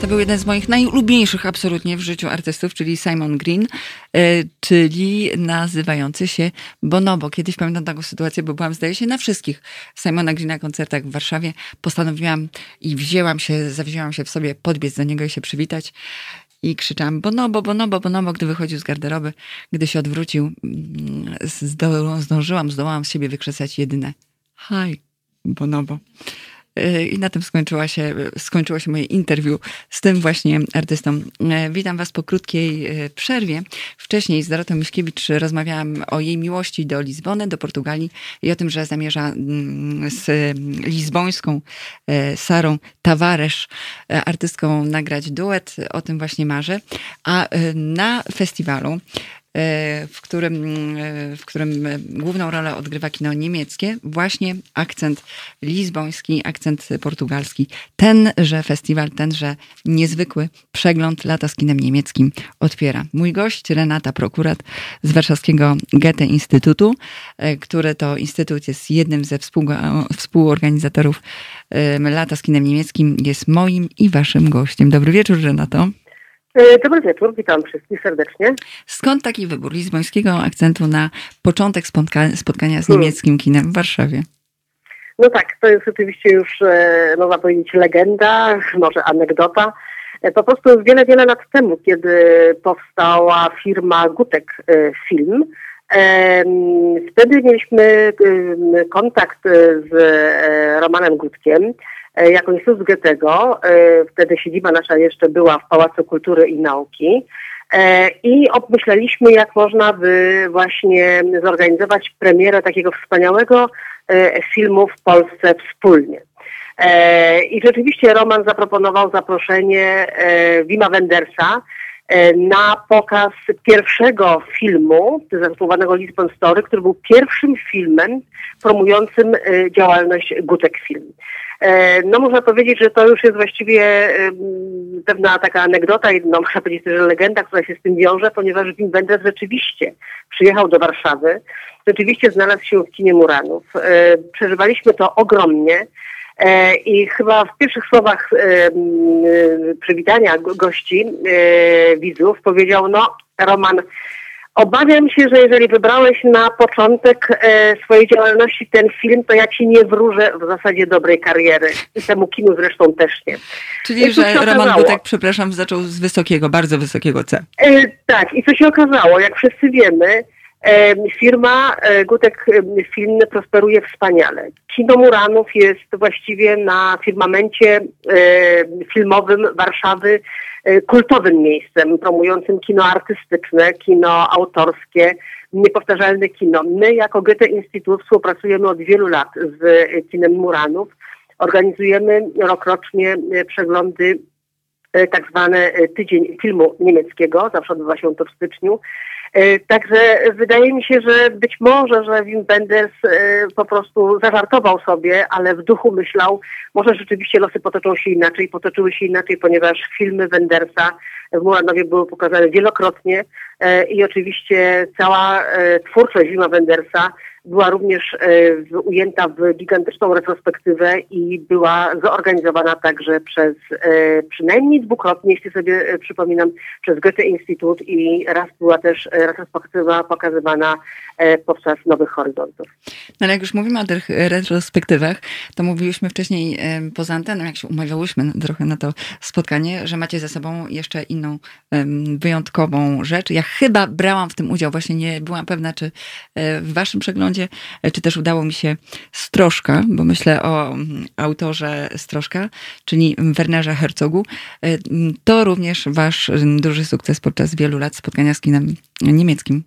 To był jeden z moich najulubieńszych absolutnie w życiu artystów, czyli Simon Green, e, czyli nazywający się Bonobo. Kiedyś pamiętam taką sytuację, bo byłam, zdaje się, na wszystkich Simona Greena koncertach w Warszawie. Postanowiłam i wzięłam się, zawzięłam się w sobie podbiec do niego i się przywitać i krzyczałam bonobo, bonobo, bonobo, gdy wychodził z garderoby. Gdy się odwrócił, mm, zdążyłam, zdołałam z siebie wykrzesać jedyne hi, bonobo. Y, I na tym skończyła się, skończyło się moje interwiu z tym właśnie artystą. Y, witam Was po krótkiej y, przerwie. Wcześniej z Dorotą Miśkiewicz rozmawiałam o jej miłości do Lizbony, do Portugalii i o tym, że zamierza mm, z lizbońską Sarą Tavares, artystką, nagrać duet. O tym właśnie marzę. A na festiwalu w którym, e, w którym główną rolę odgrywa kino niemieckie, właśnie akcent lizboński, akcent portugalski. Tenże festiwal, tenże niezwykły przegląd lata z kinem niemieckim otwiera. Mój gość Renata Prokurat z warszawskiego Goethe Instytutu, e, który to instytut jest jednym ze współorganizatorów lata z kinem niemieckim, jest moim i waszym gościem. Dobry wieczór, Renato. E, dobry wieczór, witam wszystkich serdecznie. Skąd taki wybór lizbońskiego akcentu na początek spotka spotkania z hmm. niemieckim kinem w Warszawie? No tak, to jest oczywiście już, e, można powiedzieć, legenda, może anegdota. E, po prostu wiele, wiele lat temu, kiedy powstała firma Gutek Film, wtedy mieliśmy kontakt z Romanem Gutkiem, jako Instytut Goethego. E, wtedy siedziba nasza jeszcze była w Pałacu Kultury i Nauki. E, I obmyśleliśmy, jak można by właśnie zorganizować premierę takiego wspaniałego filmu w Polsce wspólnie. I rzeczywiście Roman zaproponował zaproszenie Wima Wendersa na pokaz pierwszego filmu zatytułowanego Lisbon Story, który był pierwszym filmem promującym działalność Gutek Film. E, no można powiedzieć, że to już jest właściwie pewna taka anegdota i no, można powiedzieć że legenda, która się z tym wiąże, ponieważ Wim Wenders rzeczywiście przyjechał do Warszawy, rzeczywiście znalazł się w kinie Muranów. E, przeżywaliśmy to ogromnie e, i chyba w pierwszych słowach przywitania gości, widzów powiedział, no Roman, Obawiam się, że jeżeli wybrałeś na początek e, swojej działalności ten film, to ja ci nie wróżę w zasadzie dobrej kariery. I temu kinu zresztą też nie. Czyli, że Roman? Gutek, przepraszam, zaczął z wysokiego, bardzo wysokiego C. E, tak, i co się okazało, jak wszyscy wiemy, firma e, Gutek Film prosperuje wspaniale. Kino Muranów jest właściwie na firmamencie filmowym Warszawy e, kultowym miejscem, promującym kino artystyczne, kino autorskie, niepowtarzalne kino. My jako Goethe Instytut współpracujemy od wielu lat z kinem Muranów. Organizujemy rokrocznie e, przeglądy tak zwany e, tydzień filmu niemieckiego, zawsze odbywa się to w styczniu. E, Także wydaje mi się, że być może, że Wim Wenders e, po prostu zażartował sobie, ale w duchu myślał, może rzeczywiście losy potoczą się inaczej, potoczyły się inaczej, ponieważ filmy Wendersa w Muranowie były pokazane wielokrotnie e, i oczywiście cała twórczość Wima Wendersa była również e, ujęta w gigantyczną retrospektywę i była zorganizowana także przez e, przynajmniej dwukrotnie, jeśli sobie e, przypominam, przez Goethe Instytut i raz była też retrospektywa pokazywana podczas Nowych Horyzontów. No ale jak już mówimy o tych retrospektywach, to mówiliśmy wcześniej poza anteną, jak się umawiałyśmy trochę na to spotkanie, że macie za sobą jeszcze inną wyjątkową rzecz. Ja chyba brałam w tym udział, właśnie nie byłam pewna, czy w waszym przeglądzie, e, czy też udało mi się Stroszka, bo myślę o mm, autorze Stroszka, czyli Wernerze Herzogu. E, m, To również wasz m, duży sukces podczas wielu lat spotkania z kinem niemieckim.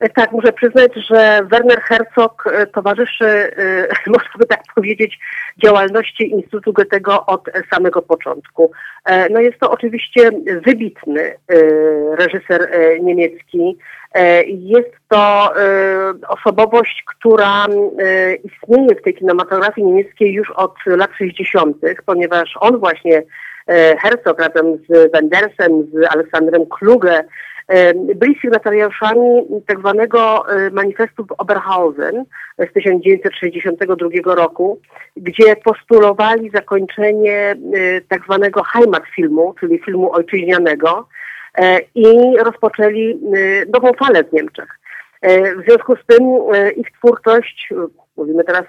E, Tak, muszę przyznać, że Werner Herzog towarzyszy, można by tak powiedzieć, działalności Instytutu Goethego od samego początku. No jest to oczywiście wybitny reżyser niemiecki. E, Jest to e, osobowość, która e, istnieje w tej kinematografii niemieckiej już od lat 60., ponieważ on właśnie, Herzog razem z Wendersem, z Aleksandrem Kluge, byli sygnatariuszami tak zwanego manifestu Oberhausen z 1962 roku, gdzie postulowali zakończenie tak zwanego Heimatfilmu, czyli filmu ojczyźnianego i rozpoczęli e, nową falę w Niemczech. E, W związku z tym e, ich twórczość, e, mówimy teraz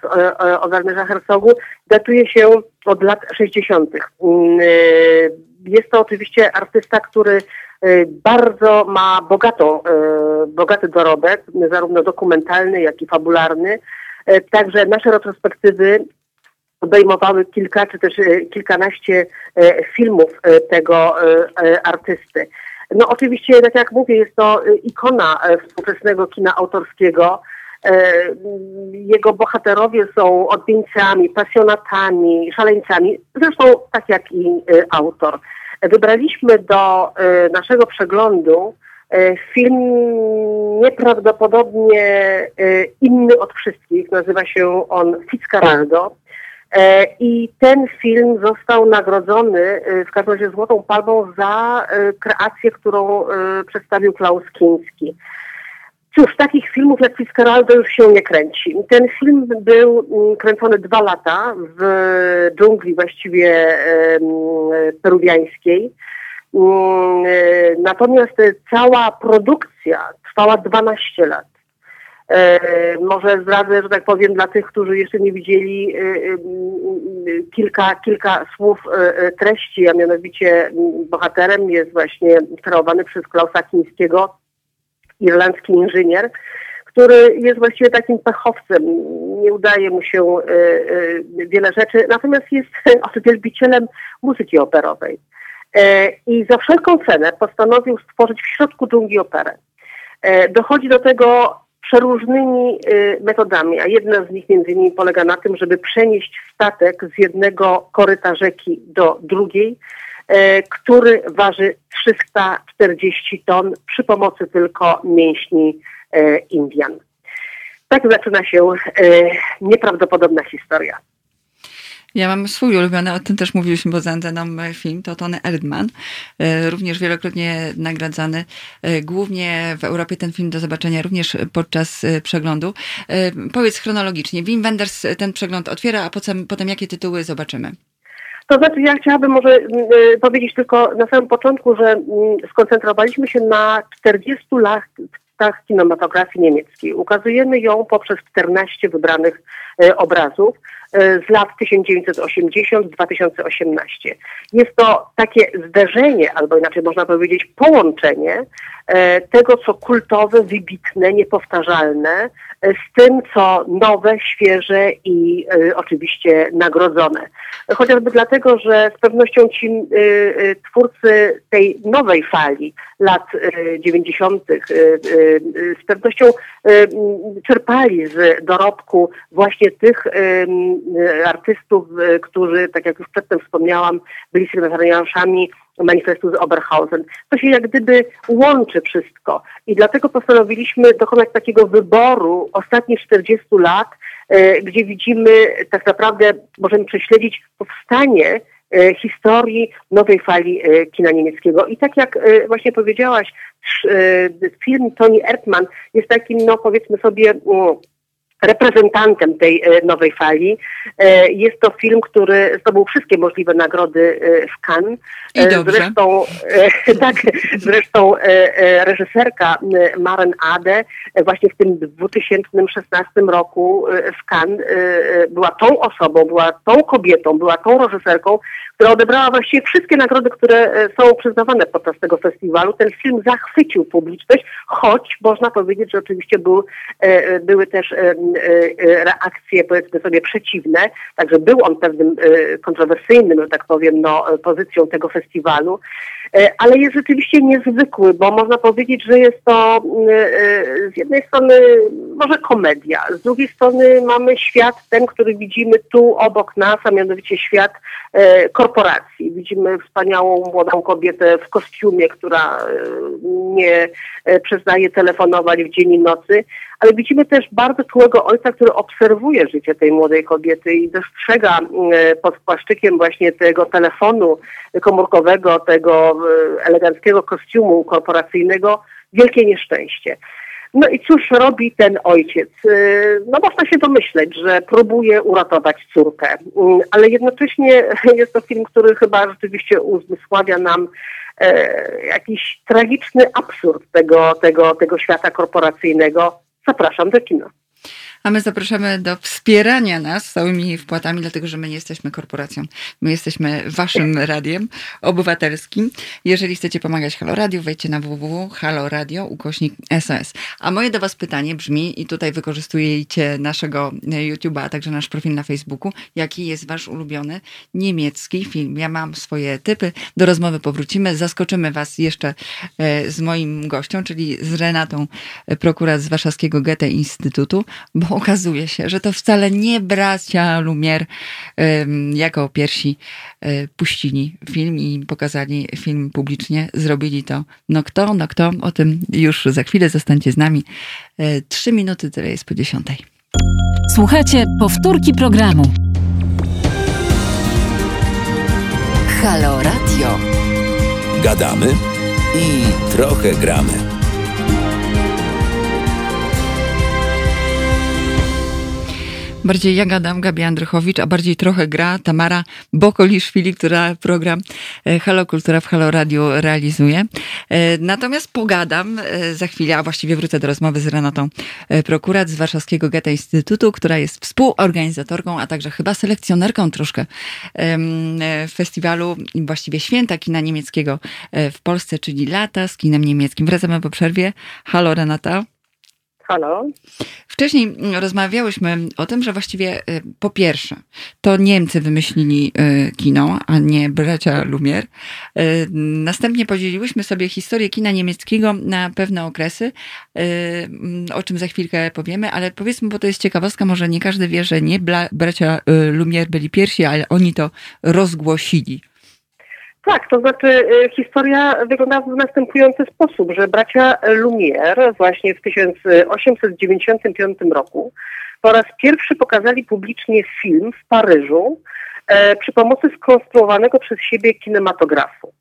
o, Wernerze Herzogu, datuje się od lat 60. Mm, e, Jest to oczywiście artysta, który e, bardzo ma bogatą, e, bogaty dorobek, zarówno dokumentalny, jak i fabularny. E, Także nasze retrospektywy obejmowały kilka czy też e, kilkanaście e, filmów e, tego e, e, artysty. No oczywiście, tak jak mówię, jest to e, ikona e, współczesnego kina autorskiego. E, Jego bohaterowie są odmieńcami, pasjonatami, szaleńcami, zresztą tak jak i e, autor. Wybraliśmy do e, naszego przeglądu film nieprawdopodobnie inny od wszystkich. Nazywa się on Fitzcarraldo. E, I ten film został nagrodzony e, w każdym razie Złotą Palmą za e, kreację, którą przedstawił Klaus Kinski. Cóż, takich filmów jak Fitzcarraldo już się nie kręci. Ten film był mm, kręcony dwa lata w dżungli właściwie peruwiańskiej. Mm, Natomiast cała produkcja trwała 12 lat. E, może zdradzę, że tak powiem, dla tych, którzy jeszcze nie widzieli e, e, kilka, kilka słów treści, a mianowicie bohaterem jest właśnie kreowany przez Klausa Kińskiego, irlandzki inżynier, który jest właściwie takim pechowcem. Nie udaje mu się wiele rzeczy, natomiast jest wielbicielem muzyki operowej. I za wszelką cenę postanowił stworzyć w środku dżungli operę. Dochodzi do tego przeróżnymi e, metodami, a jedna z nich między innymi polega na tym, żeby przenieść statek z jednego koryta rzeki do drugiej, e, który waży 340 ton przy pomocy tylko mięśni e, Indian. Tak zaczyna się nieprawdopodobna historia. Ja mam swój ulubiony, o tym też mówiliśmy poza anteną e, film, to Tony Erdman, e, również wielokrotnie nagradzany, e, głównie w Europie ten film do zobaczenia również podczas e, przeglądu. Powiedz chronologicznie, Wim Wenders ten przegląd otwiera, a potem, potem jakie tytuły zobaczymy? To znaczy, ja chciałabym może powiedzieć tylko na samym początku, że skoncentrowaliśmy się na 40 lat, gwiazdkach kinematografii niemieckiej. Ukazujemy ją poprzez 14 wybranych obrazów z lat 1980-2018. Jest to takie zderzenie, albo inaczej można powiedzieć połączenie e, tego, co kultowe, wybitne, niepowtarzalne, z tym, co nowe, świeże i oczywiście nagrodzone. Chociażby dlatego, że z pewnością ci twórcy tej nowej fali lat 90. z pewnością czerpali z dorobku właśnie tych artystów, którzy, tak jak już przedtem wspomniałam, byli sygnatariuszami manifestu z Oberhausen. To się jak gdyby łączy wszystko i dlatego postanowiliśmy dokonać takiego wyboru ostatnich 40 lat, e, gdzie widzimy tak naprawdę, możemy prześledzić powstanie historii nowej fali kina niemieckiego. I tak jak właśnie powiedziałaś, film Toni Erdmann jest takim, no powiedzmy sobie, mm, reprezentantem tej e, nowej fali. E, jest to film, który zdobył wszystkie możliwe nagrody e, w Cannes. I dobrze. Zresztą, tak, zresztą reżyserka Maren Ade właśnie w tym 2016 roku w Cannes była tą osobą, była tą kobietą, była tą reżyserką, która odebrała właściwie wszystkie nagrody, które są przyznawane podczas tego festiwalu. Ten film zachwycił publiczność, choć można powiedzieć, że oczywiście był, były też reakcje, powiedzmy sobie, przeciwne. Także był on pewnym y, kontrowersyjnym, że tak powiem, no, pozycją tego festiwalu, ale jest rzeczywiście niezwykły, bo można powiedzieć, że jest to z jednej strony może komedia, z drugiej strony mamy świat ten, który widzimy tu obok nas, a mianowicie świat korporacji. Widzimy wspaniałą młodą kobietę w kostiumie, która nie przestaje telefonować w dzień i nocy, ale widzimy też bardzo czułego ojca, który obserwuje życie tej młodej kobiety i dostrzega e, pod płaszczykiem właśnie tego telefonu komórkowego, tego e, eleganckiego kostiumu korporacyjnego wielkie nieszczęście. No i cóż robi ten ojciec? E, no można się domyśleć, że próbuje uratować córkę, mm, ale jednocześnie jest to film, który chyba rzeczywiście uzmysławia nam jakiś tragiczny absurd tego, tego, tego świata korporacyjnego, Zapraszam do kina. A my zapraszamy do wspierania nas całymi wpłatami, dlatego że my nie jesteśmy korporacją. My jesteśmy waszym radiem obywatelskim. Jeżeli chcecie pomagać Halo Radio, wejdźcie na www.haloradio ukośnik SOS. A moje do was pytanie brzmi, i tutaj wykorzystujecie naszego YouTube'a, a także nasz profil na Facebooku, jaki jest wasz ulubiony niemiecki film? Ja mam swoje typy. Do rozmowy powrócimy. Zaskoczymy was jeszcze e, z moim gością, czyli z Renatą, e, prokurat z Warszawskiego Goethe Instytutu, bo okazuje się, że to wcale nie bracia Lumière jako pierwsi e, puścili film i pokazali film publicznie. Zrobili to no kto, no kto. O tym już za chwilę zostańcie z nami. E, trzy minuty, tyle jest po dziesiątej. Słuchajcie powtórki programu. Halo Radio. Gadamy i trochę gramy. Bardziej ja gadam, Gabi Andrychowicz, a bardziej trochę gra Tamara Bokoliszwili, która program e, Halo Kultura w Halo Radio realizuje. E, natomiast pogadam e, za chwilę, a właściwie wrócę do rozmowy z Renatą Prokurat z Warszawskiego Goethe Instytutu, która jest współorganizatorką, a także chyba selekcjonerką troszkę festiwalu właściwie święta kina niemieckiego w Polsce, czyli Lata z kinem niemieckim. Wracamy po przerwie. Halo Renata. Halo. Wcześniej rozmawiałyśmy o tym, że właściwie y, po pierwsze to Niemcy wymyślili y, kino, a nie bracia Lumière. Y, następnie podzieliłyśmy sobie historię kina niemieckiego na pewne okresy, o czym za chwilkę powiemy, ale powiedzmy, bo to jest ciekawostka, może nie każdy wie, że nie bracia Lumière byli pierwsi, ale oni to rozgłosili. Tak, to znaczy y, historia wygląda w następujący sposób, że bracia Lumière właśnie w 1895 roku po raz pierwszy pokazali publicznie film w Paryżu e, przy pomocy skonstruowanego przez siebie kinematografu.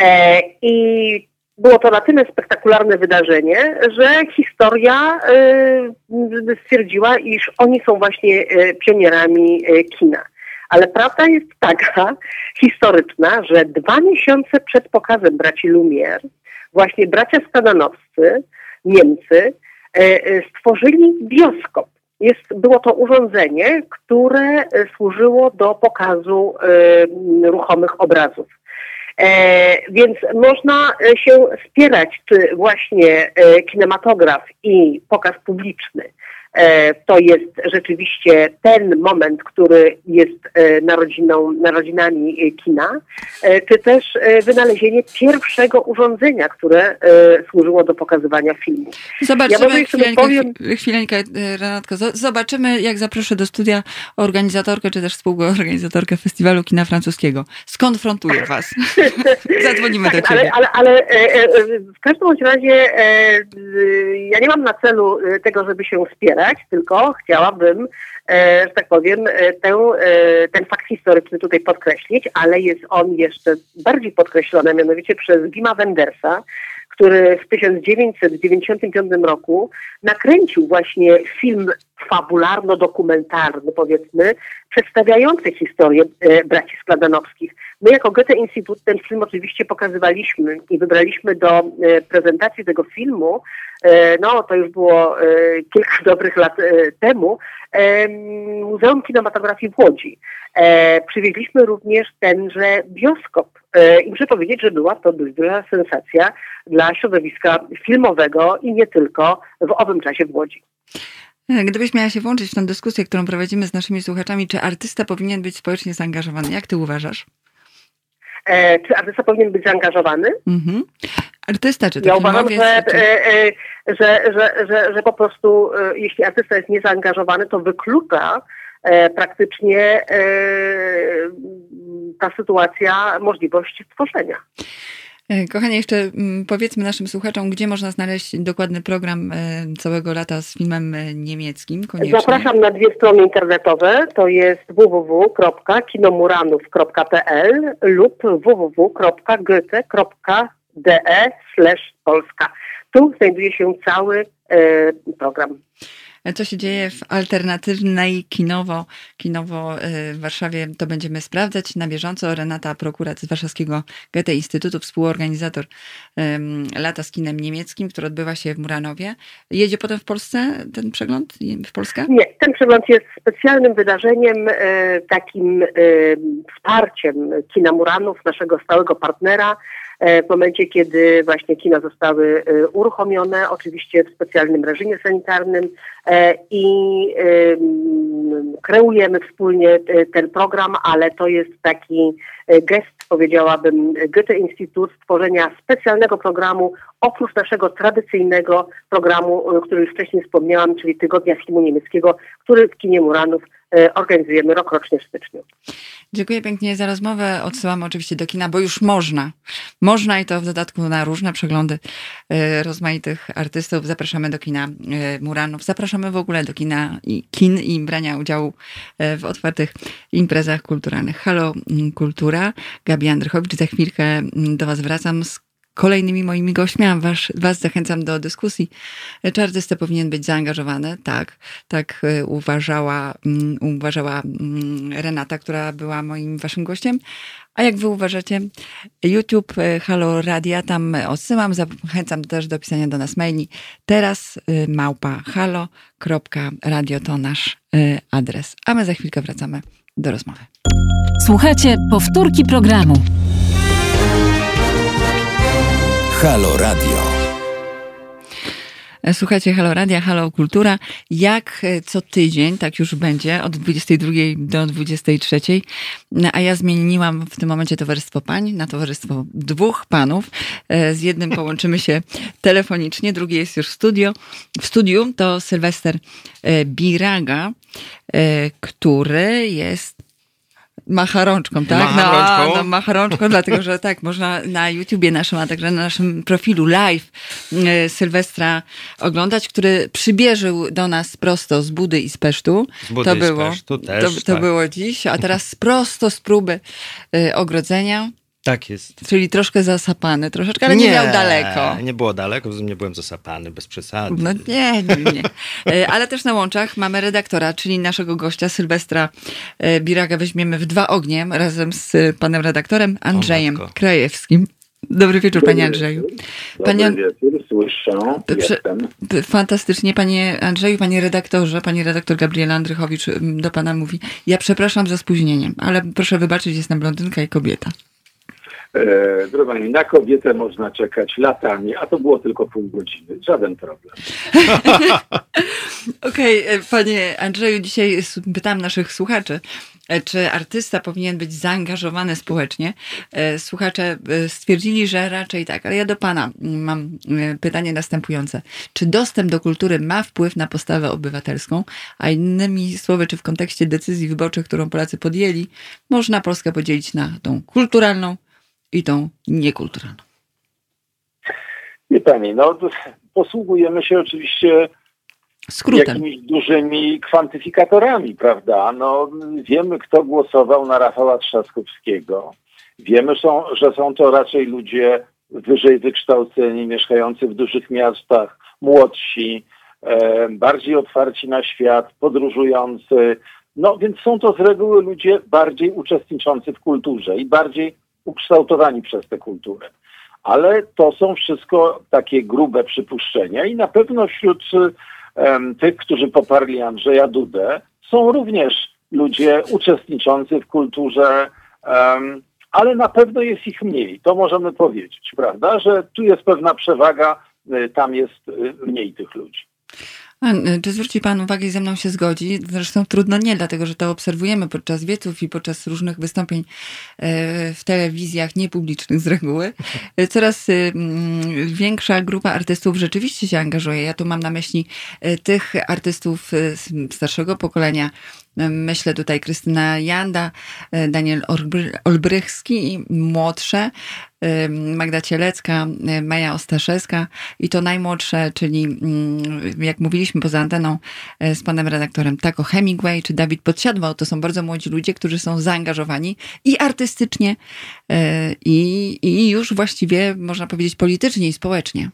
E, I było to na tyle spektakularne wydarzenie, że historia e, stwierdziła, iż oni są właśnie e, pionierami e, kina. Ale prawda jest taka historyczna, że dwa miesiące przed pokazem braci Lumière właśnie bracia Stadanowscy Niemcy stworzyli bioskop. Jest, było to urządzenie, które służyło do pokazu ruchomych obrazów. E, więc można się spierać, czy właśnie kinematograf i pokaz publiczny E, to jest rzeczywiście ten moment, który jest e, narodziną, narodzinami kina, e, czy też wynalezienie pierwszego urządzenia, które służyło do pokazywania filmu. Zobaczymy, ja chwileńkę, powiem... chwileńkę, Renatko, zobaczymy, jak zaproszę do studia organizatorkę, czy też współorganizatorkę Festiwalu Kina Francuskiego. Skonfrontuję was. Zadzwonimy do ciebie. Ale, ale, ale w każdym razie ja nie mam na celu tego, żeby się wspierać, tylko chciałabym, e, że tak powiem, e, e, ten fakt historyczny tutaj podkreślić, ale jest on jeszcze bardziej podkreślony, mianowicie przez Gima Wendersa, który w 1995 roku nakręcił właśnie film fabularno-dokumentarny, powiedzmy, przedstawiający historię braci Skladanowskich. My jako Goethe Instytut ten film oczywiście pokazywaliśmy i wybraliśmy do prezentacji tego filmu E, no to już było e, kilka dobrych lat e, temu, Muzeum Kinematografii w Łodzi. Przywieźliśmy również tenże bioskop i muszę powiedzieć, że była to dość duża sensacja dla środowiska filmowego i nie tylko w owym czasie w Łodzi. Gdybyś miała się włączyć w tę dyskusję, którą prowadzimy z naszymi słuchaczami, czy artysta powinien być społecznie zaangażowany? Jak ty uważasz? E, czy artysta powinien być zaangażowany? Mhm. Artysta, czy to Ja uważam, że, czy... E, e, że, że, że, że po prostu jeśli artysta jest niezaangażowany, to wyklucza praktycznie ta sytuacja możliwość tworzenia. Kochanie, jeszcze mm, powiedzmy naszym słuchaczom, gdzie można znaleźć dokładny program całego lata z filmem niemieckim. Koniecznie. Zapraszam na dwie strony internetowe. To jest www.kinomuranów.pl lub www.goethe.de polska. Tu znajduje się cały e, program. Co się dzieje w alternatywnej kinowo, kinowo e, w Warszawie, to będziemy sprawdzać na bieżąco. Renata Prokurat z Warszawskiego Goethe Instytutu, współorganizator lata z kinem niemieckim, który odbywa się w Muranowie. Jedzie potem w Polsce ten przegląd? W Polskę? Nie, ten przegląd jest specjalnym wydarzeniem, e, takim e, wsparciem kina Muranów, naszego stałego partnera. E, w momencie, kiedy właśnie kina zostały e, uruchomione, oczywiście w specjalnym reżimie sanitarnym e, i kreujemy wspólnie ten program, ale to jest taki gest, powiedziałabym, Goethe Instytut stworzenia specjalnego programu oprócz naszego tradycyjnego programu, o którym już wcześniej wspomniałam, czyli Tygodnia Filmu Niemieckiego, który w kinie Muranów organizujemy rokrocznie w styczniu. Dziękuję pięknie za rozmowę. Odsyłam oczywiście do kina, bo już można. Można i to w dodatku na różne przeglądy e, rozmaitych artystów. Zapraszamy do kina e, Muranów. Zapraszamy w ogóle do kina i kin i brania udziału e, w otwartych imprezach kulturalnych. Halo Kultura. Gabi Andrychowicz. Za chwilkę do Was wracam z kolejnymi moimi gośćmi, a was, was zachęcam do dyskusji. Czy artysta powinien być zaangażowany? Tak, tak e, uważała, um, uważała um, Renata, która była moim waszym gościem. A jak wy uważacie? YouTube, e, Halo Radia, tam odsyłam, zachęcam też do pisania do nas maili. Teraz e, małpa halo.radio to nasz adres. A my za chwilkę wracamy do rozmowy. Słuchajcie powtórki programu. Halo Radio. Słuchajcie Halo Radia, Halo Kultura. Jak e, co tydzień, tak już będzie, od 22 do 23. A ja zmieniłam w tym momencie towarzystwo pań na towarzystwo dwóch panów. E, z jednym połączymy się telefonicznie, drugi jest już w studio. W studiu to Sylwester e, Biraga, który jest Macha rączką, tak? Macha no, rączką. no, macha rączką, dlatego że tak, można na YouTubie naszym, a także na naszym profilu live e, Sylwestra oglądać, który przybierzył do nas prosto z Budy i z Pesztu. Z Budy to i z było, Pesztu też, to, to tak. było dziś, a teraz prosto z próby y, ogrodzenia. Tak jest. Czyli troszkę zasapany, troszeczkę, ale nie, miał daleko. Nie było daleko, nie byłem zasapany, bez przesady. No nie, nie, nie. E, Ale też na łączach mamy redaktora, czyli naszego gościa Sylwestra e, Biraga weźmiemy w dwa ognie razem z panem redaktorem Andrzejem matko. Krajewskim. Dobry wieczór, panie Andrzeju. Dobry Panie- wieczór, słyszę, jestem. Fantastycznie, panie Andrzeju, panie redaktorze, pani redaktor Gabriela Andrychowicz ym, do pana mówi. Ja przepraszam za spóźnienie, ale proszę wybaczyć, jestem blondynka i kobieta. E, droga na kobietę można czekać latami, a to było tylko pół godziny. Żaden problem. Okej, e, panie Andrzeju, dzisiaj pytam naszych słuchaczy, e, czy artysta powinien być zaangażowany społecznie. Słuchacze stwierdzili, że raczej tak, ale ja do pana mm, mam pytanie następujące. Czy dostęp do kultury ma wpływ na postawę obywatelską, a innymi słowy, czy w kontekście decyzji wyborczych, którą Polacy podjęli, można Polskę podzielić na tą kulturalną i tą niekulturalną? Wie pani, no posługujemy się oczywiście Skrótem. jakimiś dużymi kwantyfikatorami, prawda? No, wiemy, kto głosował na Rafała Trzaskowskiego. Wiemy, są, że są to raczej ludzie wyżej wykształceni, mieszkający w dużych miastach, młodsi, e, bardziej otwarci na świat, podróżujący. No więc są to z reguły ludzie bardziej uczestniczący w kulturze i bardziej ukształtowani przez tę kulturę. Ale to są wszystko takie grube przypuszczenia i na pewno wśród em, tych, którzy poparli Andrzeja Dudę, są również ludzie uczestniczący w kulturze, em, ale na pewno jest ich mniej. To możemy powiedzieć, prawda? Że tu jest pewna przewaga, y, tam jest y, mniej tych ludzi. Y, Czy zwróci Pan uwagę i ze mną się zgodzi? Zresztą trudno nie, dlatego że to obserwujemy podczas wieców i podczas różnych wystąpień e, w telewizjach niepublicznych z reguły. E, Coraz większa grupa artystów rzeczywiście się angażuje. Ja tu mam na myśli e, tych artystów e, z starszego pokolenia. Myślę tutaj Krystyna Janda, e, Daniel Olbry- Olbrychski i młodsze, e, Magda Cielecka, e, Maja Ostaszewska. I to najmłodsze, czyli mm, jak mówiliśmy poza anteną z panem redaktorem Taco Hemingway czy Dawid Podsiadło, to są bardzo młodzi ludzie, którzy są zaangażowani i artystycznie i, i już właściwie można powiedzieć politycznie i społecznie.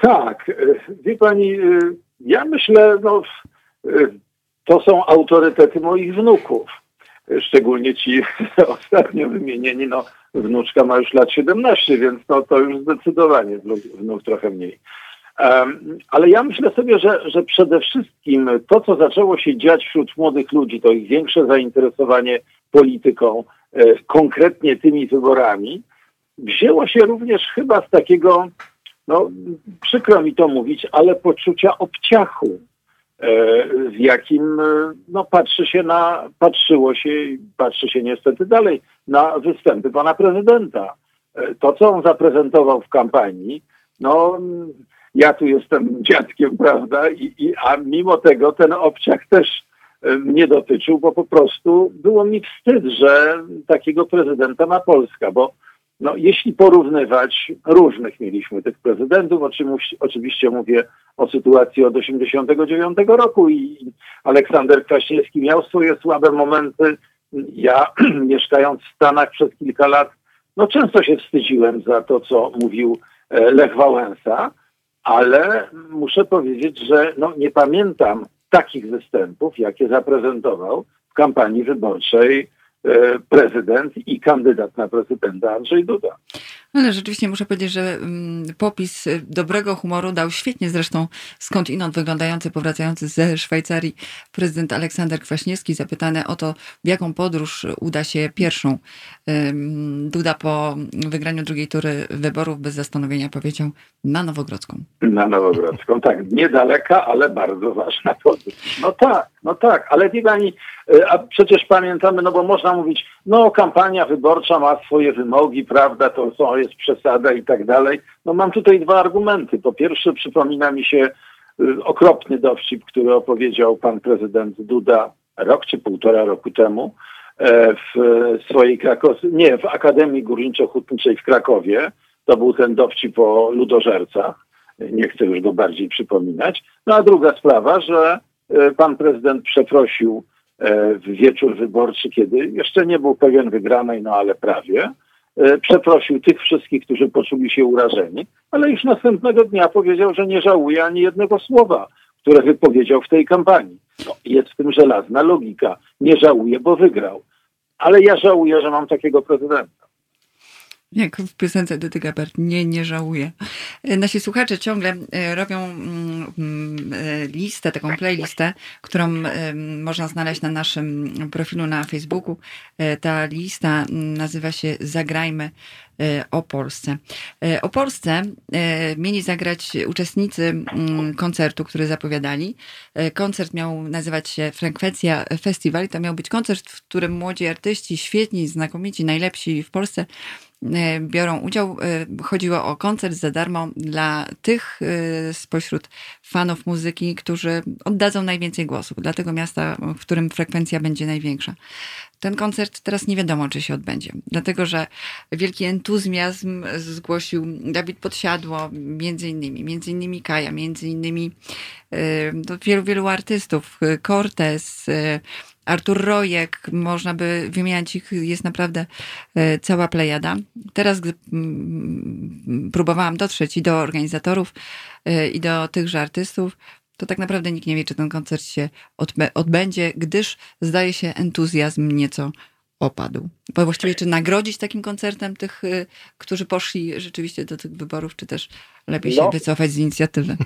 Tak, wie pani, ja myślę, no, to są autorytety moich wnuków. Szczególnie ci ostatnio wymienieni, no, wnuczka ma już lat 17, więc no, to już zdecydowanie wnuk, trochę mniej. Em, ale ja myślę sobie, że, że przede wszystkim to, co zaczęło się dziać wśród młodych ludzi, to ich większe zainteresowanie polityką, e, konkretnie tymi wyborami, wzięło się również chyba z takiego no przykro mi to mówić, ale poczucia obciachu, e, z jakim e, no, patrzy się na, patrzyło się i patrzy się niestety dalej na występy pana prezydenta. E, To, co on zaprezentował w kampanii, no ja tu jestem dziadkiem, prawda, I, i, a mimo tego ten obciach też e, mnie dotyczył, bo po prostu było mi wstyd, że takiego prezydenta ma Polska, bo no, jeśli porównywać, różnych mieliśmy tych prezydentów, oczywiście, mówię o sytuacji od 89 roku i Aleksander Kwaśniewski miał swoje słabe momenty. Ja mieszkając w Stanach przez kilka lat, no często się wstydziłem za to, co mówił e, Lech Wałęsa, ale muszę powiedzieć, że no, nie pamiętam takich występów, jakie zaprezentował w kampanii wyborczej prezydent i kandydat na prezydenta Andrzej Duda. Ale rzeczywiście muszę powiedzieć, że mm, popis y, dobrego humoru dał świetnie zresztą skąd inąd wyglądający, powracający ze Szwajcarii prezydent Aleksander Kwaśniewski, zapytany o to, w jaką podróż uda się pierwszą. Duda po wygraniu drugiej tury wyborów bez zastanowienia powiedział na Nowogrodzką. Na Nowogrodzką, tak, niedaleka, ale bardzo ważna podróż. No tak, no tak, ale wie pani, y, a przecież pamiętamy, no bo można mówić, no kampania wyborcza ma swoje wymogi, prawda, to są, jest przesada i tak dalej. No mam tutaj dwa argumenty. Po pierwsze przypomina mi się y, okropny dowcip, który opowiedział pan prezydent Duda rok czy półtora roku temu e, w swojej Krakow... nie, w Akademii Górniczo-Hutniczej w Krakowie. To był ten dowcip o ludożercach. Nie chcę już go bardziej przypominać. No a druga sprawa, że e, pan prezydent przeprosił e, w wieczór wyborczy, kiedy jeszcze nie był pewien wygranej, no ale prawie, przeprosił tych wszystkich, którzy poczuli się urażeni, ale już następnego dnia powiedział, że nie żałuje ani jednego słowa, które wypowiedział w tej kampanii. No, jest w tym żelazna logika. Nie żałuje, bo wygrał. Ale ja żałuję, że mam takiego prezydenta. Jak w piosence Dudy Gabert, nie, nie żałuję. Nasi słuchacze ciągle e, robią mm, mm, e, listę, taką playlistę, którą e, można znaleźć na naszym profilu na Facebooku. Ta lista nazywa się Zagrajmy o Polsce. O Polsce mieli zagrać uczestnicy mm, koncertu, który zapowiadali. Koncert miał nazywać się Frekwencja Festiwal to miał być koncert, w którym młodzi artyści, świetni, znakomici, najlepsi w Polsce E, biorą udział. E, chodziło o koncert za darmo dla tych e, spośród fanów muzyki, którzy oddadzą najwięcej głosów dla tego miasta, w którym frekwencja będzie największa. Ten koncert teraz nie wiadomo, czy się odbędzie, dlatego że wielki entuzjazm zgłosił Dawid Podsiadło, między innymi, między innymi Kaja, między innymi wielu, wielu artystów, Cortez, Artur Rojek, można by wymieniać ich, jest naprawdę e, cała plejada. Teraz, gdy próbowałam dotrzeć i do organizatorów, e, i do tychże artystów, to tak naprawdę nikt nie wie, czy ten koncert się odbędzie, gdyż zdaje się entuzjazm nieco opadł. Bo właściwie czy nagrodzić takim koncertem tych, e, którzy poszli rzeczywiście do tych wyborów, czy też lepiej no. się wycofać z inicjatywy?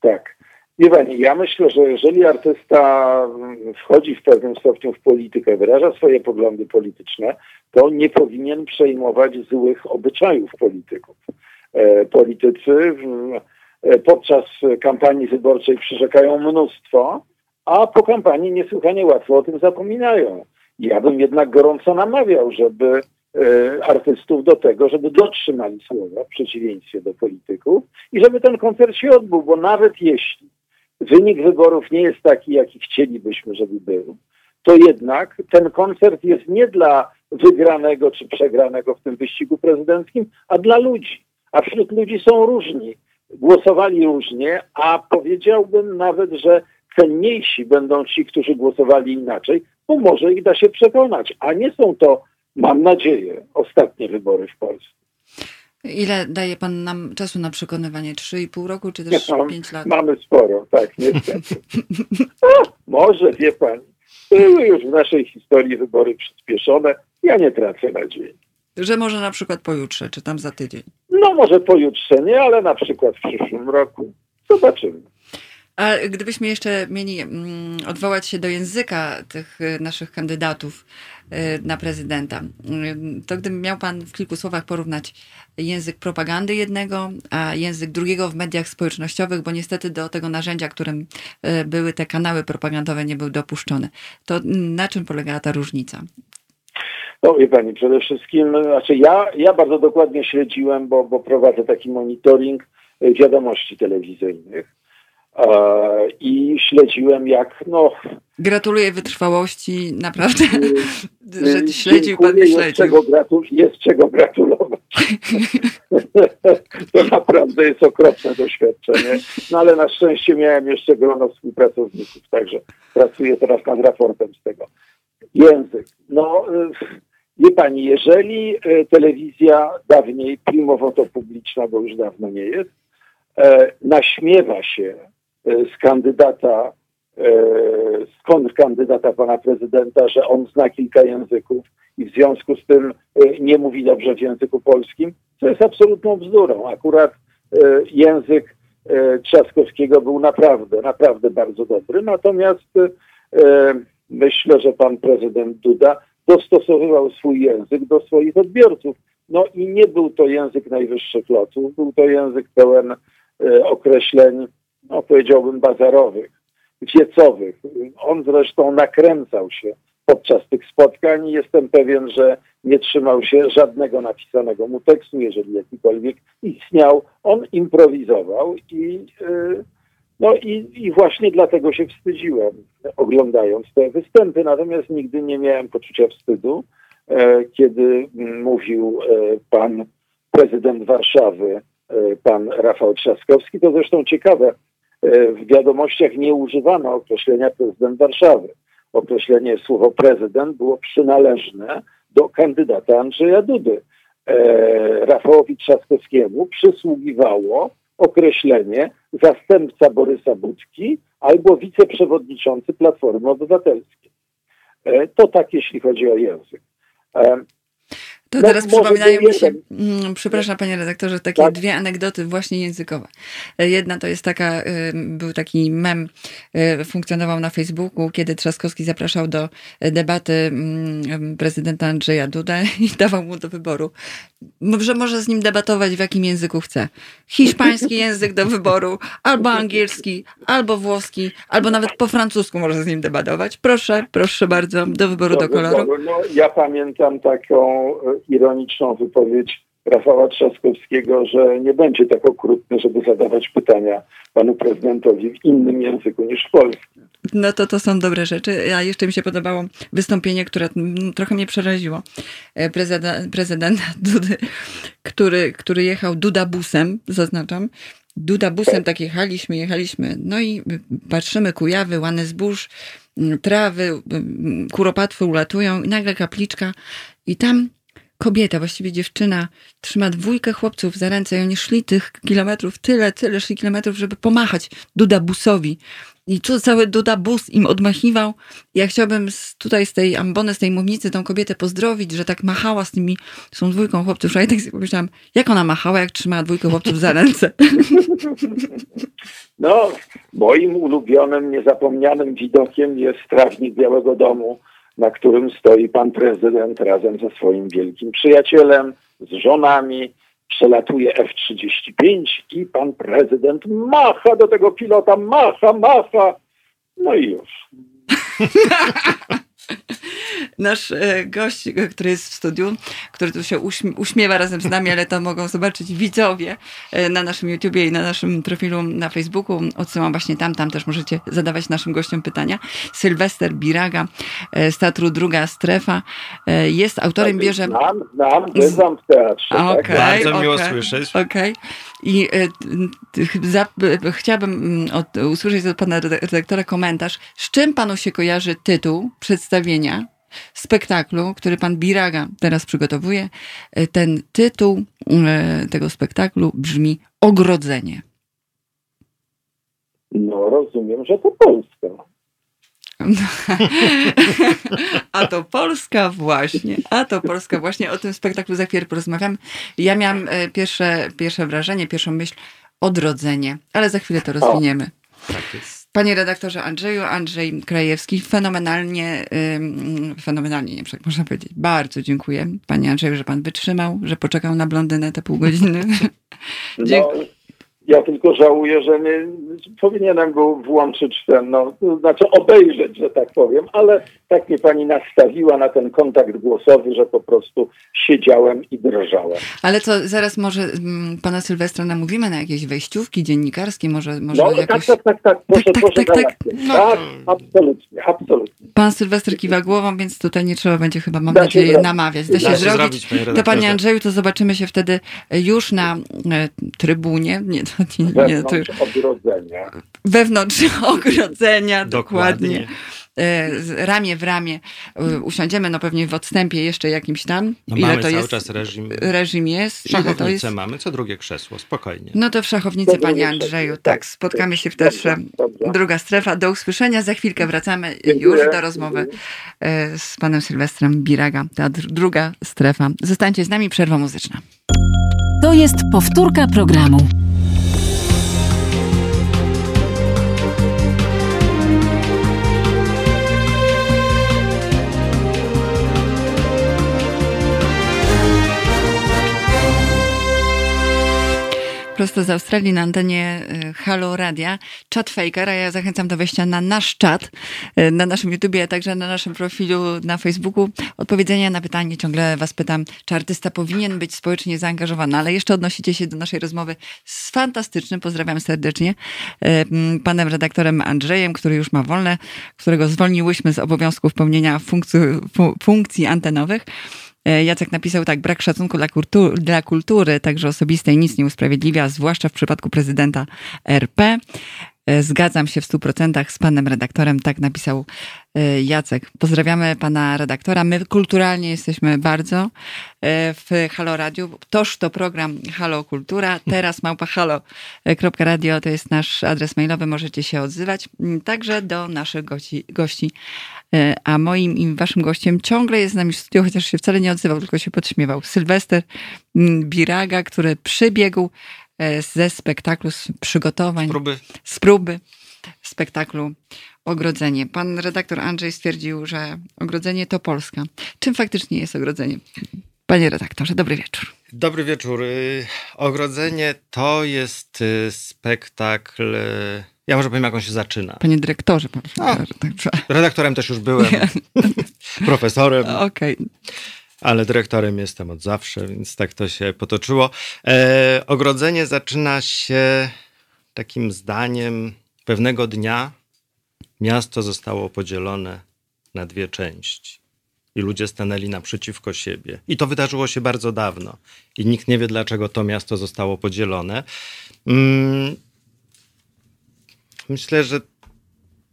Tak. Wie Pani, ja myślę, że jeżeli artysta wchodzi w pewnym stopniu w politykę, wyraża swoje poglądy polityczne, to nie powinien przejmować złych obyczajów polityków. E, politycy e, podczas kampanii wyborczej przyrzekają mnóstwo, a po kampanii niesłychanie łatwo o tym zapominają. Ja bym jednak gorąco namawiał, żeby e, artystów do tego, żeby dotrzymali słowa w przeciwieństwie do polityków i żeby ten koncert się odbył, bo nawet jeśli wynik wyborów nie jest taki, jaki chcielibyśmy, żeby był, to jednak ten koncert jest nie dla wygranego czy przegranego w tym wyścigu prezydenckim, a dla ludzi. A wśród ludzi są różni. Głosowali różnie, a powiedziałbym nawet, że cenniejsi będą ci, którzy głosowali inaczej, bo może ich da się przekonać. A nie są to, mam nadzieję, ostatnie wybory w Polsce. Ile daje pan nam czasu na przekonywanie? 3,5 roku, czy też no, 5 lat? Mamy sporo, tak, niestety. może, wie pani. Były już w naszej historii wybory przyspieszone. Ja nie tracę nadziei. Że może na przykład pojutrze, czy tam za tydzień? No może pojutrze nie, ale na przykład w przyszłym roku. Zobaczymy. A gdybyśmy jeszcze mieli mm, odwołać się do języka tych y, naszych kandydatów na prezydenta, y, to gdyby miał pan w kilku słowach porównać język propagandy jednego, a język drugiego w mediach społecznościowych, bo niestety do tego narzędzia, którym były te kanały propagandowe, nie był dopuszczony. To na czym polegała ta różnica? No wie Pani, przede wszystkim, znaczy ja, ja bardzo dokładnie śledziłem, bo, bo prowadzę taki monitoring wiadomości telewizyjnych i śledziłem jak, no... Gratuluję wytrwałości, naprawdę, że śledził Pan nie śledził. Jest czego, gratu- jest czego gratulować. to naprawdę jest okropne doświadczenie. No ale na szczęście miałem jeszcze grono współpracowników, także pracuję teraz nad raportem z tego. Język. No, wie Pani, jeżeli e, telewizja dawniej, primowo to publiczna, bo już dawno nie jest, e, naśmiewa się E, z kandydata, e, skąd kandydata pana prezydenta, że on zna kilka języków i w związku z tym e, nie mówi dobrze w języku polskim, co jest absolutną bzdurą. Akurat język Trzaskowskiego był naprawdę, naprawdę bardzo dobry, natomiast myślę, że pan prezydent Duda dostosowywał swój język do swoich odbiorców. No i nie był to język najwyższych lotów, był to język pełen określeń no powiedziałbym, bazarowych, wiecowych. On zresztą nakręcał się podczas tych spotkań i jestem pewien, że nie trzymał się żadnego napisanego mu tekstu, jeżeli jakikolwiek istniał. On improwizował i, y, no i, i właśnie dlatego się wstydziłem, oglądając te występy. Natomiast nigdy nie miałem poczucia wstydu, e, kiedy mówił e, pan prezydent Warszawy, e, pan Rafał Trzaskowski. To zresztą ciekawe, w wiadomościach nie używano określenia prezydent Warszawy. Określenie słowo prezydent było przynależne do kandydata Andrzeja Dudy. E, Rafałowi Trzaskowskiemu przysługiwało określenie zastępca Borysa Budki albo wiceprzewodniczący Platformy Obywatelskiej. E, to tak, jeśli chodzi o język. To No, teraz przypominają mi się, mm, przepraszam panie redaktorze, takie Tak. dwie anegdoty właśnie językowe. E, Jedna to jest taka, y, był taki mem, y, funkcjonował na Facebooku, kiedy Trzaskowski zapraszał do e, debaty mm, prezydenta Andrzeja Dudę i dawał mu do wyboru, że może z nim debatować w jakim języku chce. Hiszpański język do wyboru, albo angielski, albo włoski, albo nawet po francusku może z nim debatować. Proszę, proszę bardzo, do wyboru do koloru. wyboru. No, ja pamiętam taką e, ironiczną wypowiedź Rafała Trzaskowskiego, że nie będzie tak okrutny, żeby zadawać pytania panu prezydentowi w innym języku niż w polskim. No to to są dobre rzeczy. A jeszcze mi się podobało wystąpienie, które trochę mnie przeraziło. E, Prezydent, prezydenta Dudy, który, który jechał Dudabusem, zaznaczam. Dudabusem tak jechaliśmy, jechaliśmy. No i patrzymy, kujawy, łany zbóż, trawy, kuropatwy ulatują i nagle kapliczka i tam kobieta, właściwie dziewczyna, trzyma dwójkę chłopców za ręce i oni szli tych kilometrów, tyle, tyle szli kilometrów, żeby pomachać Dudabusowi. I tu cały Duda Bus im odmachiwał. Ja chciałbym z, tutaj z tej ambony, z tej mównicy tą kobietę pozdrowić, że tak machała z tymi, z tą dwójką chłopców. A ja tak sobie pomyślałam, jak ona machała, jak trzymała dwójkę chłopców za ręce. No, moim ulubionym, niezapomnianym widokiem jest trawnik Białego Domu, na którym stoi pan prezydent razem ze swoim wielkim przyjacielem, z żonami. Przelatuje F-35 i pan prezydent macha do tego pilota, macha, macha. No i już. Nasz e, gość, e, który jest w studiu, który tu się uśm- uśmiewa razem z nami, ale to mogą zobaczyć widzowie e, na naszym YouTubie i na naszym profilu na Facebooku. Odsyłam właśnie tam, tam też możecie zadawać naszym gościom pytania. Sylwester Biraga e, z Teatru Druga Strefa e, jest autorem, bierze... Znam, znam, bywam w teatrze. Okej, tak? Bardzo miło okej, słyszeć. Okej. I e, chciałabym mm, usłyszeć od pana redaktora komentarz, z czym panu się kojarzy tytuł przedstawienia spektaklu, który pan Biraga teraz przygotowuje. E, Ten tytuł e, tego spektaklu brzmi Ogrodzenie. No rozumiem, że to Polska. A to Polska właśnie, a to Polska właśnie. O tym spektaklu za chwilę porozmawiam. Ja miałam e, pierwsze, pierwsze wrażenie, pierwszą myśl, odrodzenie, ale za chwilę to rozwiniemy. Tak jest. Panie redaktorze Andrzeju, Andrzej Krajewski, fenomenalnie, ym, fenomenalnie, nie wszak można powiedzieć. Bardzo dziękuję panie Andrzeju, że pan wytrzymał, że poczekał na blondynę te pół godziny. No, Dziękuję. Ja tylko żałuję, że nie powinienem był włączyć ten, no, to znaczy obejrzeć, że tak powiem, ale tak mnie pani nastawiła na ten kontakt głosowy, że po prostu siedziałem i drżałem. Ale to zaraz może mm, pana Sylwestra namówimy na jakieś wejściówki dziennikarskie, może, może No jakoś... tak, tak, tak, tak, proszę, tak, proszę tak, tak. No. tak, absolutnie, absolutnie. Pan Sylwester kiwa głową, więc tutaj nie trzeba będzie chyba, mam Da nadzieję, zrobić. namawiać. Da się Da się zrobić. zrobić, panie To panie Andrzeju, to zobaczymy się wtedy już na e, trybunie, nie, nie, nie, to Wewnątrz ogrodzenia. wewnątrz ogrodzenia, dokładnie. Dokładnie. E, Ramię w ramię e, usiądziemy, no pewnie w odstępie jeszcze jakimś tam. No ile mamy to cały jest czas reżim. reżim jest, to jest. Szachownicę mamy, co drugie krzesło, spokojnie. No to w szachownicy, panie Andrzeju, tak. tak. Spotkamy się w dobrze. Druga Strefa. Do usłyszenia. Za chwilkę wracamy już do rozmowy e, z panem Sylwestrem Biraga. Teatr Druga Strefa. Zostańcie z nami, przerwa muzyczna. To jest powtórka programu. Prosto z Australii na antenie e, Halo Radia. Czat Faker, a ja zachęcam do wejścia na nasz czat, e, na naszym YouTubie, a także na naszym profilu na Facebooku. Odpowiedzenia na pytanie, ciągle was pytam, czy artysta powinien być społecznie zaangażowany, ale jeszcze odnosicie się do naszej rozmowy z fantastycznym, pozdrawiam serdecznie, m, panem redaktorem Andrzejem, który już ma wolne, którego zwolniłyśmy z obowiązków pełnienia funkcji, fu- funkcji antenowych. E, Jacek napisał tak, brak szacunku dla, kultu- dla kultury, także osobistej, nic nie usprawiedliwia, zwłaszcza w przypadku prezydenta RP. E, Zgadzam się w 100% z panem redaktorem, tak napisał e, Jacek. Pozdrawiamy pana redaktora. My kulturalnie jesteśmy bardzo w Halo Radio. Toż to program Halo Kultura. Teraz małpa halo.radio to jest nasz adres mailowy. Możecie się odzywać. Mm, Także do naszych gości. gości. E, A moim i waszym gościem ciągle jest z nami w studiu, chociaż się wcale nie odzywał, tylko się podśmiewał. Sylwester mm, Biraga, który przybiegł e, ze spektaklu, z przygotowań Próby. z próby spektaklu Ogrodzenie. Pan redaktor Andrzej stwierdził, że ogrodzenie to Polska. Czym faktycznie jest ogrodzenie? Panie redaktorze, dobry wieczór. Dobry wieczór. Y, Ogrodzenie to jest y, spektakl. Ja może powiem, jak on się zaczyna. Panie dyrektorze, pan A. redaktorze. Redaktorem też już byłem, profesorem, Okej. ale dyrektorem jestem od zawsze, więc tak to się potoczyło. E, ogrodzenie zaczyna się takim zdaniem. Pewnego dnia miasto zostało podzielone na dwie części. I ludzie stanęli naprzeciwko siebie. I to wydarzyło się bardzo dawno. I nikt nie wie, dlaczego to miasto zostało podzielone. Myślę, że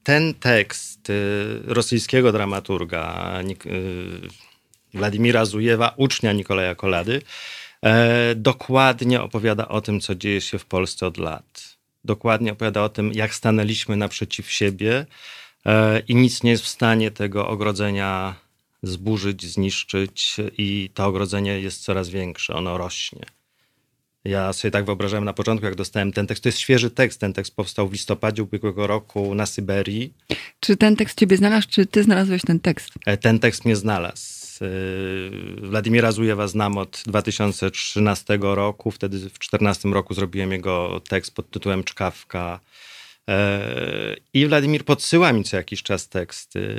ten tekst y, rosyjskiego dramaturga y, Władimira Zujewa, ucznia Nikolaja Kolady, e, dokładnie opowiada o tym, co dzieje się w Polsce od lat. Dokładnie opowiada o tym, jak stanęliśmy naprzeciw siebie e, i nic nie jest w stanie tego ogrodzenia zburzyć, zniszczyć i to ogrodzenie jest coraz większe, ono rośnie. Ja sobie tak wyobrażałem na początku, jak dostałem ten tekst. To jest świeży tekst. Ten tekst powstał w listopadzie ubiegłego roku na Syberii. Czy ten tekst ciebie znalazł, czy ty znalazłeś ten tekst? E, Ten tekst mnie znalazł. E, Władimira Zujewa znam od 2013 roku. Wtedy w 2014 roku zrobiłem jego tekst pod tytułem Czkawka. E, I Władimir podsyła mi co jakiś czas teksty.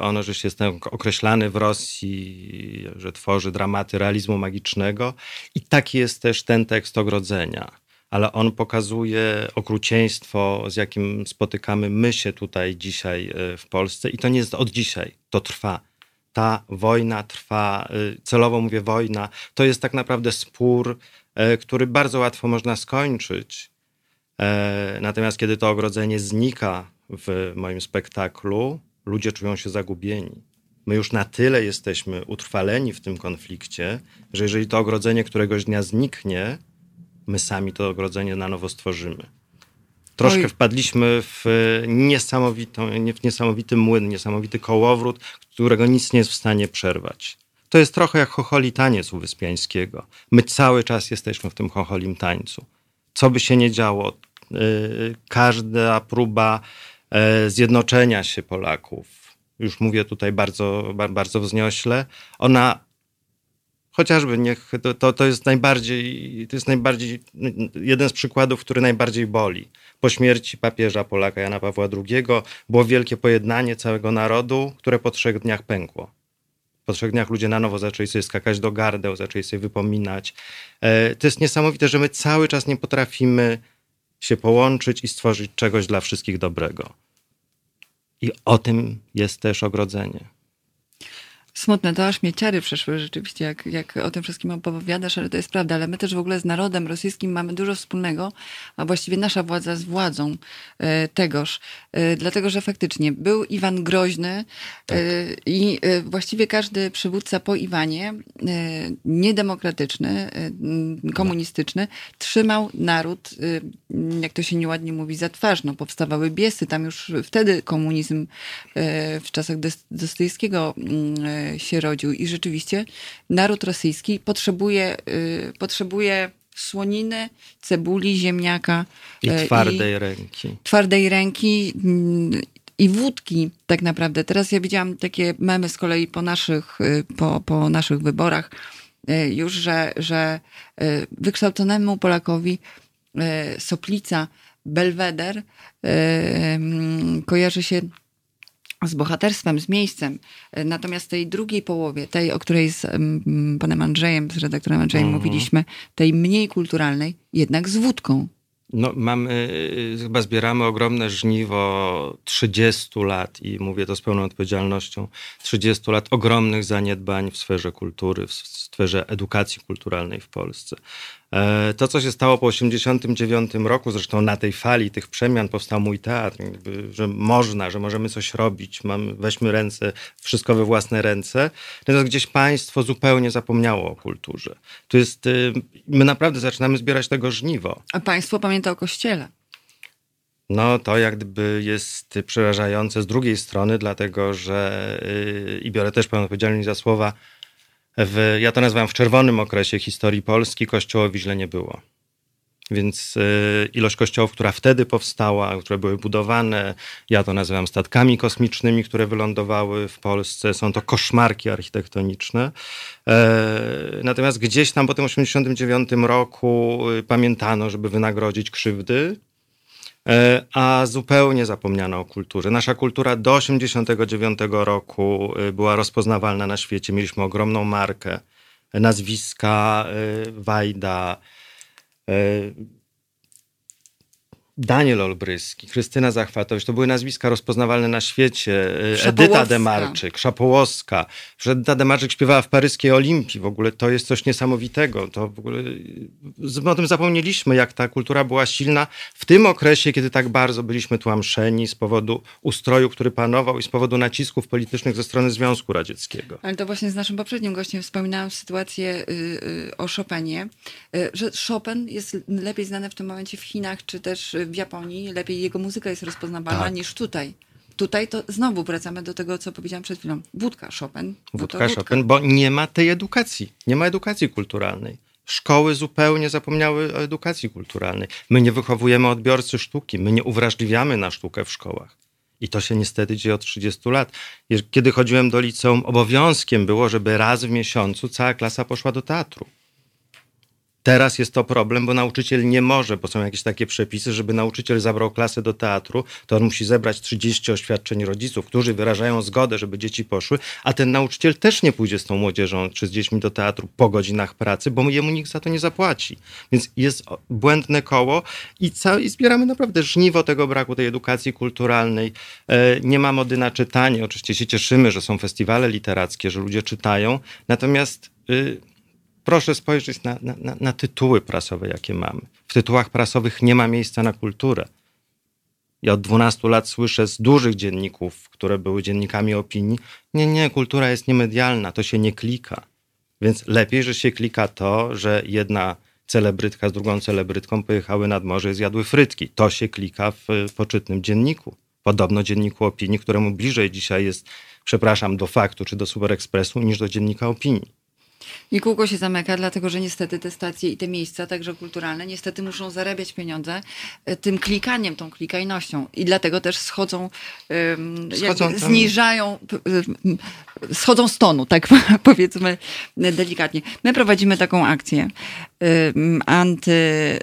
On oczywiście jest określany w Rosji, że tworzy dramaty realizmu magicznego. I taki jest też ten tekst Ogrodzenia. Ale on pokazuje okrucieństwo, z jakim spotykamy my się tutaj dzisiaj e, w Polsce. I to nie jest od dzisiaj, to trwa. Ta wojna trwa, e, celowo mówię wojna, to jest tak naprawdę spór, który bardzo łatwo można skończyć. E, Natomiast kiedy to ogrodzenie znika w moim spektaklu, ludzie czują się zagubieni. My już na tyle jesteśmy utrwaleni w tym konflikcie, że jeżeli to ogrodzenie któregoś dnia zniknie, my sami to ogrodzenie na nowo stworzymy. Troszkę Oj. wpadliśmy w w niesamowity młyn, niesamowity kołowrót, którego nic nie jest w stanie przerwać. To jest trochę jak chocholi taniec u Wyspiańskiego. My cały czas jesteśmy w tym chocholim tańcu. Co by się nie działo, każda próba e, zjednoczenia się Polaków, już mówię tutaj bardzo, ba- bardzo wzniośle, ona chociażby niech to, to, to jest najbardziej, to jest najbardziej jeden z przykładów, który najbardziej boli. Po śmierci papieża Polaka Jana Pawła II było wielkie pojednanie całego narodu, które po trzech dniach pękło. Po trzech dniach ludzie na nowo zaczęli sobie skakać do gardeł, zaczęli sobie wypominać. E, To jest niesamowite, że my cały czas nie potrafimy się połączyć i stworzyć czegoś dla wszystkich dobrego. I o tym jest też ogrodzenie. Smutne, to aż mnie ciary przeszły rzeczywiście, jak, jak o tym wszystkim opowiadasz, ale to jest prawda. Ale my też w ogóle z narodem rosyjskim mamy dużo wspólnego, a właściwie nasza władza z władzą e, tegoż. E, dlatego, że faktycznie był Iwan Groźny e, i właściwie każdy przywódca po Iwanie, niedemokratyczny, komunistyczny, trzymał naród, jak to się nieładnie mówi, za twarz. No, powstawały biesy, tam już wtedy komunizm w czasach Dos- Dostojewskiego mm, się rodził i rzeczywiście naród rosyjski potrzebuje, y, potrzebuje słoniny, cebuli, ziemniaka I e, twardej ręki. twardej ręki mm, i wódki tak naprawdę. Teraz ja widziałam takie memy z kolei po naszych, y, po, po naszych wyborach y, już, że, że y, wykształconemu Polakowi y, Soplica, Belweder y, mm, kojarzy się z bohaterstwem, z miejscem. Y, Natomiast tej drugiej połowie, tej, o której z panem Andrzejem, z redaktorem Andrzejem Mhm. mówiliśmy, tej mniej kulturalnej, jednak z wódką. No, mamy, y, chyba zbieramy ogromne żniwo 30 lat i mówię to z pełną odpowiedzialnością. 30 lat ogromnych zaniedbań w sferze kultury, w sferze edukacji kulturalnej w Polsce. E, to, co się stało po 1989 roku, zresztą na tej fali tych przemian powstał mój teatr, że można, że możemy coś robić, mam, weźmy ręce, wszystko we własne ręce. Natomiast gdzieś państwo zupełnie zapomniało o kulturze. To jest, y, my naprawdę zaczynamy zbierać tego żniwo. A państwo pamięta o kościele. No to jak gdyby jest przerażające z drugiej strony, dlatego że, yy, i biorę też pełną odpowiedzialność za słowa, w, ja to nazywam w czerwonym okresie historii Polski, kościołowi źle nie było. Więc y, ilość kościołów, która wtedy powstała, które były budowane, ja to nazywam statkami kosmicznymi, które wylądowały w Polsce. Są to koszmarki architektoniczne. E, natomiast gdzieś tam po tym 1989 roku y, pamiętano, żeby wynagrodzić krzywdy, a zupełnie zapomniano o kulturze. Nasza kultura do 1989 roku e, była rozpoznawalna na świecie. Mieliśmy ogromną markę, nazwiska e, Wajda, Daniel Olbryski, Krystyna Zachwatowicz, to były nazwiska rozpoznawalne na świecie. Edyta Demarczyk, Szapołowska. Że Edyta Demarczyk śpiewała w paryskiej Olimpii. W ogóle to jest coś niesamowitego. To w ogóle o tym zapomnieliśmy, jak ta kultura była silna w tym okresie, kiedy tak bardzo byliśmy tłamszeni z powodu ustroju, który panował i z powodu nacisków politycznych ze strony Związku Radzieckiego. Ale to właśnie z naszym poprzednim gościem wspominałam sytuację y, y, o Chopinie, y, że Chopin jest lepiej znany w tym momencie w Chinach, czy też w Japonii lepiej jego muzyka jest rozpoznawalna tak. niż tutaj. Tutaj to znowu wracamy do tego, co powiedziałam przed chwilą. Wódka Chopin. Wódka Chopin, bo nie ma tej edukacji. Nie ma edukacji kulturalnej. Szkoły zupełnie zapomniały o edukacji kulturalnej. My nie wychowujemy odbiorcy sztuki, my nie uwrażliwiamy na sztukę w szkołach. I to się niestety dzieje od 30 lat. Kiedy chodziłem do liceum, obowiązkiem było, żeby raz w miesiącu cała klasa poszła do teatru. Teraz jest to problem, bo nauczyciel nie może, bo są jakieś takie przepisy, żeby nauczyciel zabrał klasę do teatru, to on musi zebrać 30 oświadczeń rodziców, którzy wyrażają zgodę, żeby dzieci poszły, a ten nauczyciel też nie pójdzie z tą młodzieżą czy z dziećmi do teatru po godzinach pracy, bo jemu nikt za to nie zapłaci. Więc jest błędne koło i, i zbieramy naprawdę żniwo tego braku, tej edukacji kulturalnej. E, nie ma mody na czytanie. Oczywiście się cieszymy, że są festiwale literackie, że ludzie czytają, natomiast y, proszę spojrzeć na, na, na, tytuły prasowe, jakie mamy. W tytułach prasowych nie ma miejsca na kulturę. Ja od 12 lat słyszę z dużych dzienników, które były dziennikami opinii, nie, nie, kultura jest niemedialna, to się nie klika. Więc lepiej, że się klika to, że jedna celebrytka z drugą celebrytką pojechały nad morze i zjadły frytki. To się klika w poczytnym dzienniku. Podobno dzienniku opinii, któremu bliżej dzisiaj jest, przepraszam, do faktu czy do Super Expressu niż do dziennika opinii. I kółko się zamyka, dlatego że niestety te stacje i te miejsca, także kulturalne, niestety muszą zarabiać pieniądze e, tym klikaniem, tą klikajnością. I dlatego też schodzą, schodzą zniżają, schodzą z tonu, tak powiedzmy delikatnie. My prowadzimy taką akcję anty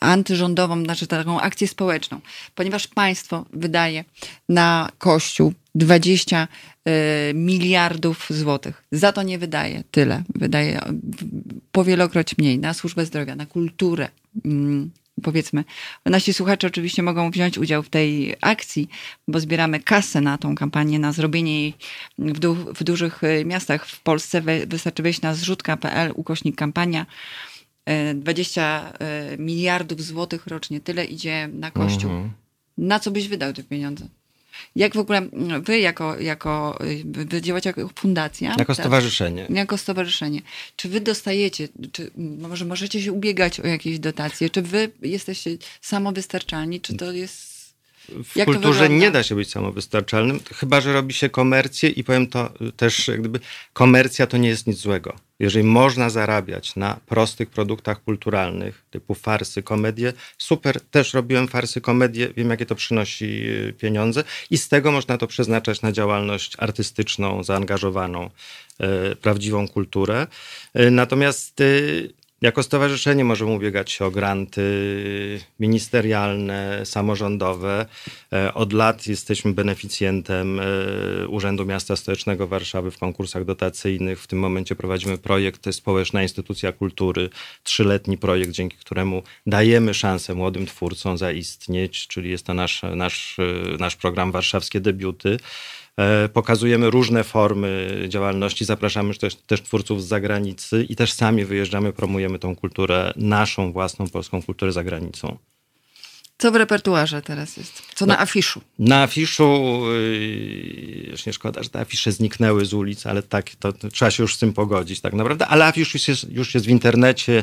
antyrządową, znaczy taką akcję społeczną, ponieważ państwo wydaje na Kościół 20 y, miliardów złotych. Za to nie wydaje tyle. Wydaje powielokroć mniej na służbę zdrowia, na kulturę. Mm, powiedzmy, nasi słuchacze oczywiście mogą wziąć udział w tej akcji, bo zbieramy kasę na tą kampanię, na zrobienie jej w, du w dużych y, miastach w Polsce. Wystarczy wejść na zrzutka.pl, ukośnik kampania. 20 y, miliardów złotych rocznie, tyle idzie na kościół. Mhm. Na co byś wydał te pieniądze? Jak w ogóle wy jako, jako wy działacie jako fundacja? Jako tak? stowarzyszenie. Jako stowarzyszenie. Czy wy dostajecie, czy może możecie się ubiegać o jakieś dotacje? Czy wy jesteście samowystarczalni? Czy to jest w Jak kulturze nie da się być samowystarczalnym, chyba że robi się komercję i powiem to też, jak gdyby komercja to nie jest nic złego. Jeżeli można zarabiać na prostych produktach kulturalnych, typu farsy, komedie, super, też robiłem farsy, komedie, wiem jakie to przynosi y, pieniądze i z tego można to przeznaczać na działalność artystyczną, zaangażowaną, y, prawdziwą kulturę. Y, natomiast jako stowarzyszenie możemy ubiegać się o granty ministerialne, samorządowe. E, od lat jesteśmy beneficjentem e, Urzędu Miasta Stołecznego Warszawy w konkursach dotacyjnych. W tym momencie prowadzimy projekt Społeczna Instytucja Kultury, trzyletni projekt, dzięki któremu dajemy szansę młodym twórcom zaistnieć, czyli jest to nasz, nasz, nasz program Warszawskie Debiuty. E, pokazujemy różne formy działalności, zapraszamy też, też twórców z zagranicy i też sami wyjeżdżamy, promujemy tą kulturę, naszą własną polską kulturę za granicą. Co w repertuarze teraz jest? Co na afiszu? Na afiszu, yy, nie szkoda, że te afisze zniknęły z ulic, ale tak, to, to trzeba się już z tym pogodzić tak naprawdę. Ale afisz już jest, już jest w internecie.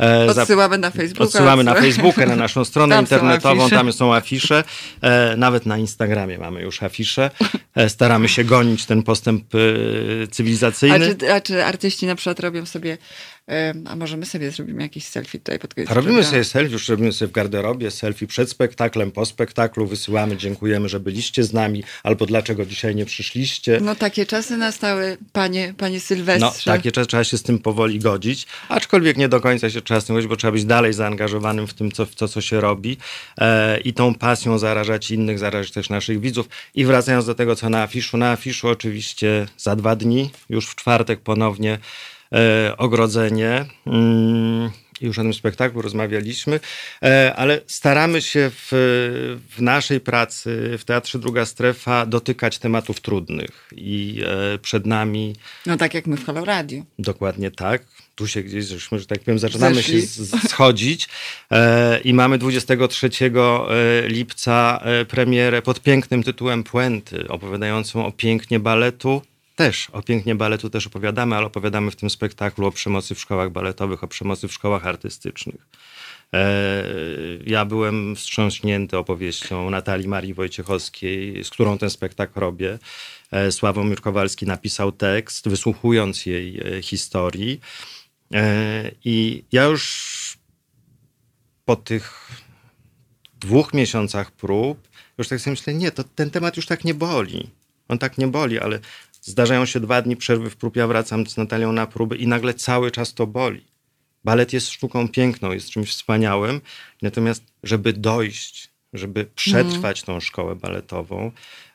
E, Odsyłamy na Facebooka. Odsyłamy na Facebooka, na naszą stronę Tam internetową, tam są afisze. E, nawet na Instagramie mamy już afisze. E, staramy się gonić ten postęp e, cywilizacyjny. A czy, a czy artyści na przykład robią sobie a może my sobie zrobimy jakiś selfie tutaj pod koniec Robimy sobie selfie, już robimy sobie w garderobie, selfie przed spektaklem, po spektaklu, wysyłamy, dziękujemy, że byliście z nami, albo dlaczego dzisiaj nie przyszliście. No takie czasy nastały, panie, panie Sylwestrze. No takie czasy, trzeba się z tym powoli godzić, aczkolwiek nie do końca się trzeba z tym godzić, bo trzeba być dalej zaangażowanym w tym, co, w to, co się robi e, i tą pasją zarażać innych, zarażać też naszych widzów. I wracając do tego, co na afiszu, na afiszu oczywiście za dwa dni, już w czwartek ponownie ogrodzenie. Mm, już o tym spektaklu rozmawialiśmy, e, ale staramy się w, w, naszej pracy w Teatrze Druga Strefa dotykać tematów trudnych i e, przed nami... No tak jak my w Halo Radio. Dokładnie tak. Tu się gdzieś, żeśmy, że tak powiem, zaczynamy Zeszli. się schodzić i mamy 23 lipca premierę pod pięknym tytułem Puenty, opowiadającą o pięknie baletu, też o pięknie baletu też opowiadamy, ale opowiadamy w tym spektaklu o przemocy w szkołach baletowych, o przemocy w szkołach artystycznych. E, ja byłem wstrząśnięty opowieścią Natalii Marii Wojciechowskiej, z którą ten spektakl robię. E, Sławomir Kowalski napisał tekst, wysłuchując jej e, historii. I ja już po tych dwóch miesiącach prób, już tak sobie myślę, nie, to ten temat już tak nie boli. On tak nie boli, ale Zdarzają się dwa dni przerwy w prób, ja wracam z Natalią na próby i nagle cały czas to boli. Balet jest sztuką piękną, jest czymś wspaniałym, natomiast żeby dojść, żeby przetrwać mm. tą szkołę baletową,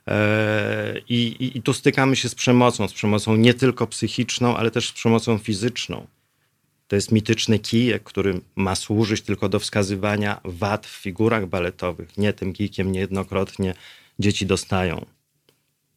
e, i, i, I tu stykamy się z przemocą, z przemocą nie tylko psychiczną, ale też z przemocą fizyczną. To jest mityczny kijek, który ma służyć tylko do wskazywania wad w figurach baletowych. Nie tym kijkiem niejednokrotnie dzieci dostają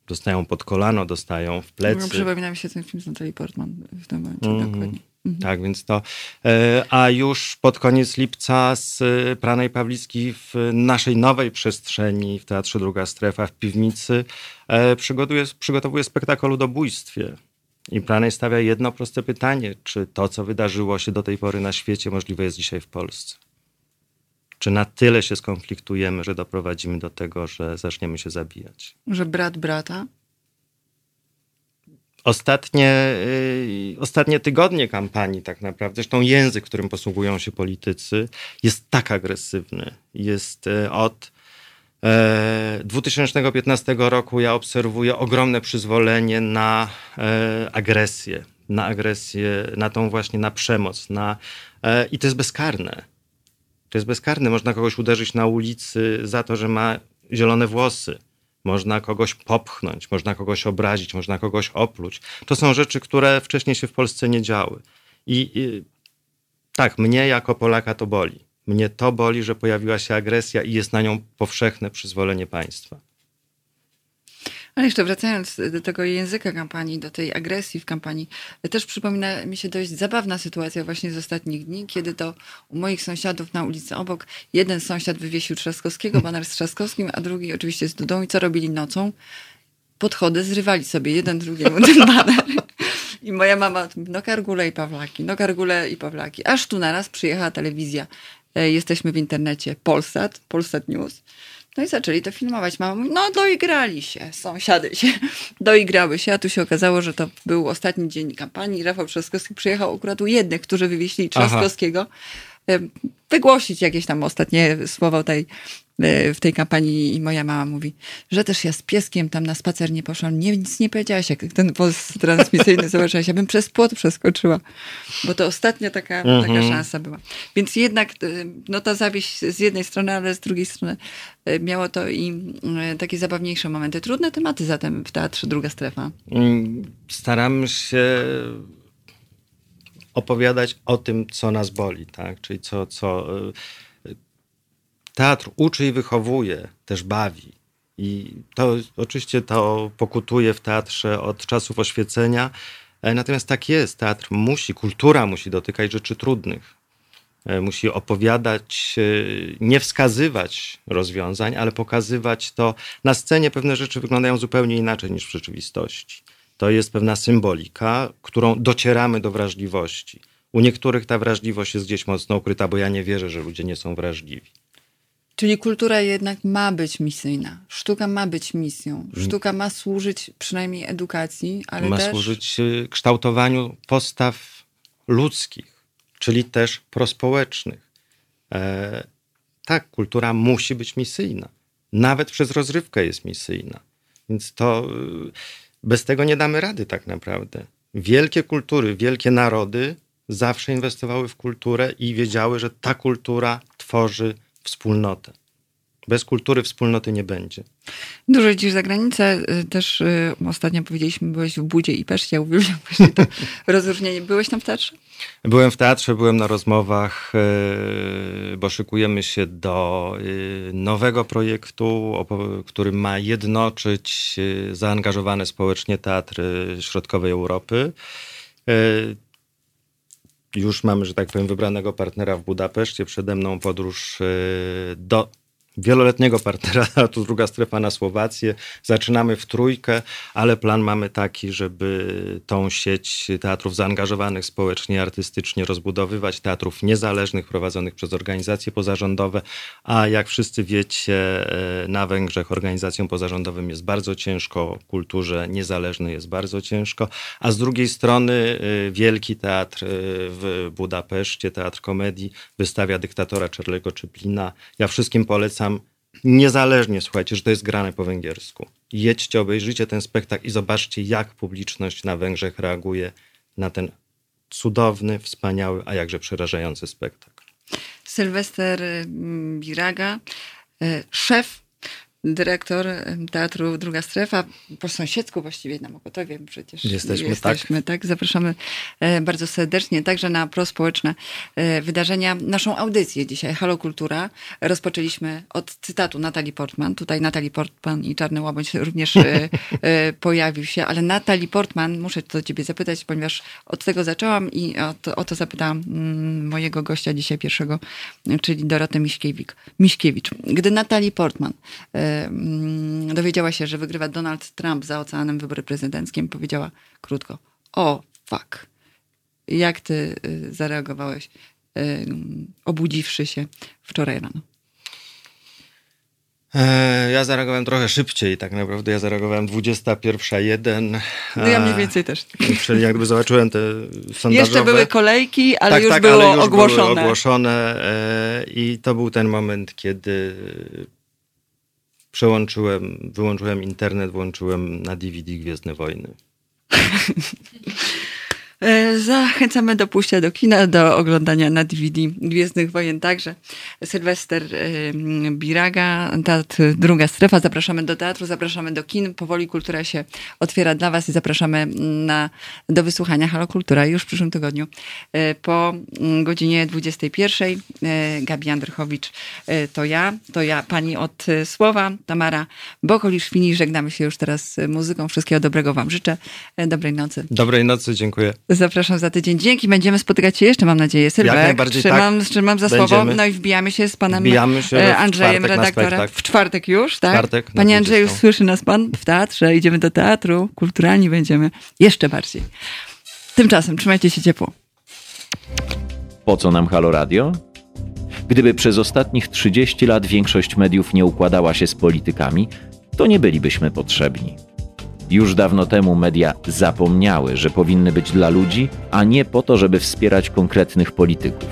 dostają pod kolano, dostają w plecy. No, przypomina mi się ten film z Natalie Portman w tym momencie, mm dokładnie. Mhm. Tak, więc to. E, a już pod koniec lipca z e, Pranej Pawlicki w naszej nowej przestrzeni w Teatrze Druga Strefa w piwnicy e, przygotowuje, przygotowuje spektakl o ludobójstwie. I Pranej stawia jedno proste pytanie: czy to, co wydarzyło się do tej pory na świecie, możliwe jest dzisiaj w Polsce? Czy na tyle się skonfliktujemy, że doprowadzimy do tego, że zaczniemy się zabijać? Że brat brata? Ostatnie, yy, ostatnie tygodnie kampanii, tak naprawdę, zresztą język, którym posługują się politycy, jest tak agresywny. Jest yy, od yy, 2015 roku ja obserwuję ogromne przyzwolenie na yy, agresję, na agresję, na tą właśnie, na przemoc, na, yy, i to jest bezkarne to jest bezkarne. Można kogoś uderzyć na ulicy za to, że ma zielone włosy. Można kogoś popchnąć, można kogoś obrazić, można kogoś opluć. To są rzeczy, które wcześniej się w Polsce nie działy. I, i tak, mnie jako Polaka to boli. Mnie to boli, że pojawiła się agresja i jest na nią powszechne przyzwolenie państwa. Ale jeszcze wracając do tego języka kampanii, do tej agresji w kampanii, też przypomina mi się dość zabawna sytuacja właśnie z ostatnich dni, kiedy to u moich sąsiadów na ulicy obok jeden sąsiad wywiesił Trzaskowskiego, baner z Trzaskowskim, a drugi oczywiście z Dudą i co robili nocą? Podchody zrywali sobie jeden drugiemu ten baner. I moja mama, no Kargule i Pawlaki, no Kargule i Pawlaki. Aż tu naraz przyjechała telewizja. E, jesteśmy w internecie Polsat, Polsat News. No i zaczęli to filmować. Mama mówi, no doigrali się, sąsiady się doigrały się, a tu się okazało, że to był ostatni dzień kampanii. Rafał Trzaskowski przyjechał akurat u jednych, którzy wywieźli Trzaskowskiego, Aha. wygłosić jakieś tam ostatnie słowa tej w tej kampanii i moja mama mówi, że też ja z pieskiem tam na spacer nie poszłam. Nie, nic nie powiedziałaś, jak ten post transmisyjny zobaczyłaś. Ja bym przez płot przeskoczyła, bo to ostatnia taka, mhm. taka szansa była. Więc jednak e, no ta zawieść z jednej strony, ale z drugiej strony e, miało to i takie zabawniejsze momenty. Trudne tematy zatem w teatrze Druga Strefa. Mm, Staram się opowiadać o tym, co nas boli, tak? Czyli co, co Teatr uczy i wychowuje, też bawi. I to oczywiście to pokutuje w teatrze od czasów oświecenia. E, natomiast tak jest, teatr musi, kultura musi dotykać rzeczy trudnych. E, musi opowiadać, e, nie wskazywać rozwiązań, ale pokazywać to. Na scenie pewne rzeczy wyglądają zupełnie inaczej niż w rzeczywistości. To jest pewna symbolika, którą docieramy do wrażliwości. U niektórych ta wrażliwość jest gdzieś mocno ukryta, bo ja nie wierzę, że ludzie nie są wrażliwi. Czyli kultura jednak ma być misyjna. Sztuka ma być misją. Sztuka ma służyć przynajmniej edukacji, ale ma też... służyć y, kształtowaniu postaw ludzkich, czyli też prospołecznych. E, tak, kultura musi być misyjna. Nawet przez rozrywkę jest misyjna. Więc to y, bez tego nie damy rady tak naprawdę. Wielkie kultury, wielkie narody zawsze inwestowały w kulturę i wiedziały, że ta kultura tworzy wspólnotę. Bez kultury wspólnoty nie będzie. Dużo jeździsz za granicę. y, Też y, ostatnio powiedzieliśmy, byłeś w Budzie i Peszcie. Ja uwielbiam właśnie to rozróżnienie. Byłeś tam w teatrze? Byłem w teatrze, byłem na rozmowach, yy, bo szykujemy się do yy, nowego projektu, który ma jednoczyć yy, zaangażowane społecznie teatry środkowej Europy. Już mamy, że tak powiem, wybranego partnera w Budapeszcie. Przede mną podróż yy, do wieloletniego partnera, a tu druga strefa na Słowację. Zaczynamy w trójkę, ale plan mamy taki, żeby tą sieć teatrów zaangażowanych społecznie, artystycznie rozbudowywać, teatrów niezależnych prowadzonych przez organizacje pozarządowe, a jak wszyscy wiecie, e, na Węgrzech organizacjom pozarządowym jest bardzo ciężko, kulturze niezależnej jest bardzo ciężko, a z drugiej strony e, wielki teatr e, w Budapeszcie, Teatr Komedii, wystawia dyktatora Charlie'ego Chaplina. Ja wszystkim polecam niezależnie, słuchajcie, że to jest grane po węgiersku. Jedźcie, obejrzyjcie ten spektakl i zobaczcie, jak publiczność na Węgrzech reaguje na ten cudowny, wspaniały, a jakże przerażający spektakl. Sylwester y, Biraga, y, szef, dyrektor Teatru Druga Strefa, po sąsiedzku właściwie na Mokotowie przecież Jesteśmy, jesteśmy tak. Zapraszamy e, bardzo serdecznie także na prospołeczne e, wydarzenia. Naszą audycję dzisiaj, Halo Kultura, rozpoczęliśmy od cytatu Natalii Portman. Tutaj Natalii Portman i Czarny Łabędź również e, pojawił się, ale Natalii Portman, muszę to ciebie zapytać, ponieważ od tego zaczęłam i o to, o to zapytałam mm, mojego gościa dzisiaj pierwszego, czyli Dorotę Miśkiewicz. Miśkiewicz. Gdy Natalii Portman dowiedziała się, że wygrywa Donald Trump za oceanem wybory prezydenckie, powiedziała krótko, o fuck. Jak ty y, zareagowałeś, y, obudziwszy się wczoraj rano? E, Ja zareagowałem trochę szybciej, tak naprawdę. Ja zareagowałem 21.01. No ja mniej więcej też. Czyli jak gdyby zobaczyłem te sondażowe... Jeszcze były kolejki, ale tak, już tak, było ale już ogłoszone. Były ogłoszone e, I to był ten moment, kiedy przełączyłem, wyłączyłem internet, włączyłem na DVD Gwiezdne Wojny. E, Zachęcamy do pójścia do kina, do oglądania na DVD Gwiezdnych Wojen także. Sylwester e, Biraga, teatr Druga Strefa. Zapraszamy do teatru, zapraszamy do kin. Powoli kultura się otwiera dla Was i zapraszamy na, do wysłuchania Halo Kultura już w przyszłym tygodniu e, po mm, godzinie 21. E, Gabi Andrychowicz to ja, to ja, pani od słowa, Tamara Bokolisz-Fini. Żegnamy się już teraz muzyką. Wszystkiego dobrego Wam życzę. Dobrej nocy. Dobrej nocy, dziękuję. Zapraszam za tydzień. Dzięki, będziemy spotykać się jeszcze, mam nadzieję. Sylwek, najbardziej trzymam, tak. trzymam za Będziemy. słowo. No i wbijamy się z panem się e, Andrzejem, redaktorem. W czwartek już, tak? czwartek Panie Andrzeju, 20. słyszy nas pan w teatrze, idziemy do teatru, kulturalni będziemy. Jeszcze bardziej. Tymczasem trzymajcie się ciepło. Po co nam Halo Radio? Gdyby przez ostatnich 30 lat większość mediów nie układała się z politykami, to nie bylibyśmy potrzebni. Już dawno temu media zapomniały, że powinny być dla ludzi, a nie po to, żeby wspierać konkretnych polityków.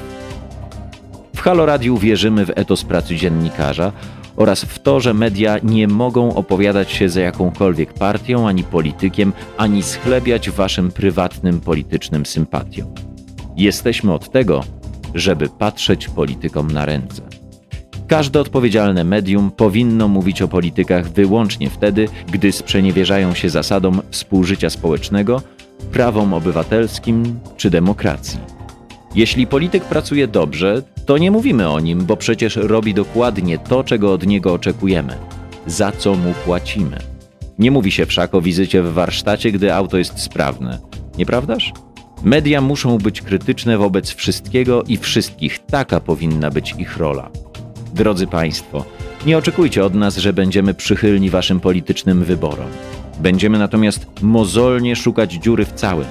W Halo Radiu wierzymy w etos pracy dziennikarza oraz w to, że media nie mogą opowiadać się za jakąkolwiek partią ani politykiem, ani schlebiać waszym prywatnym politycznym sympatiom. Jesteśmy od tego, żeby patrzeć politykom na ręce. Każde odpowiedzialne medium powinno mówić o politykach wyłącznie wtedy, gdy sprzeniewierzają się zasadom współżycia społecznego, prawom obywatelskim czy demokracji. Jeśli polityk pracuje dobrze, to nie mówimy o nim, bo przecież robi dokładnie to, czego od niego oczekujemy. za co mu płacimy. Nie mówi się wszak o wizycie w warsztacie, gdy auto jest sprawne. Nieprawdaż? Media muszą być krytyczne wobec wszystkiego i wszystkich. Taka powinna być ich rola. Drodzy Państwo, nie oczekujcie od nas, że będziemy przychylni Waszym politycznym wyborom. Będziemy natomiast mozolnie szukać dziury w całym.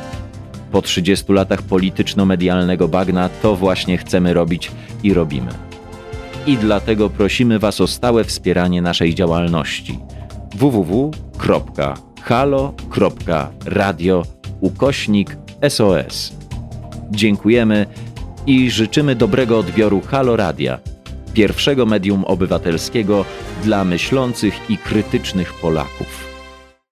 Po 30 latach polityczno-medialnego bagna to właśnie chcemy robić i robimy. I dlatego prosimy Was o stałe wspieranie naszej działalności www.halo.radio ukośnik SOS. Dziękujemy i życzymy dobrego odbioru Halo Radia, pierwszego medium obywatelskiego dla myślących i krytycznych Polaków.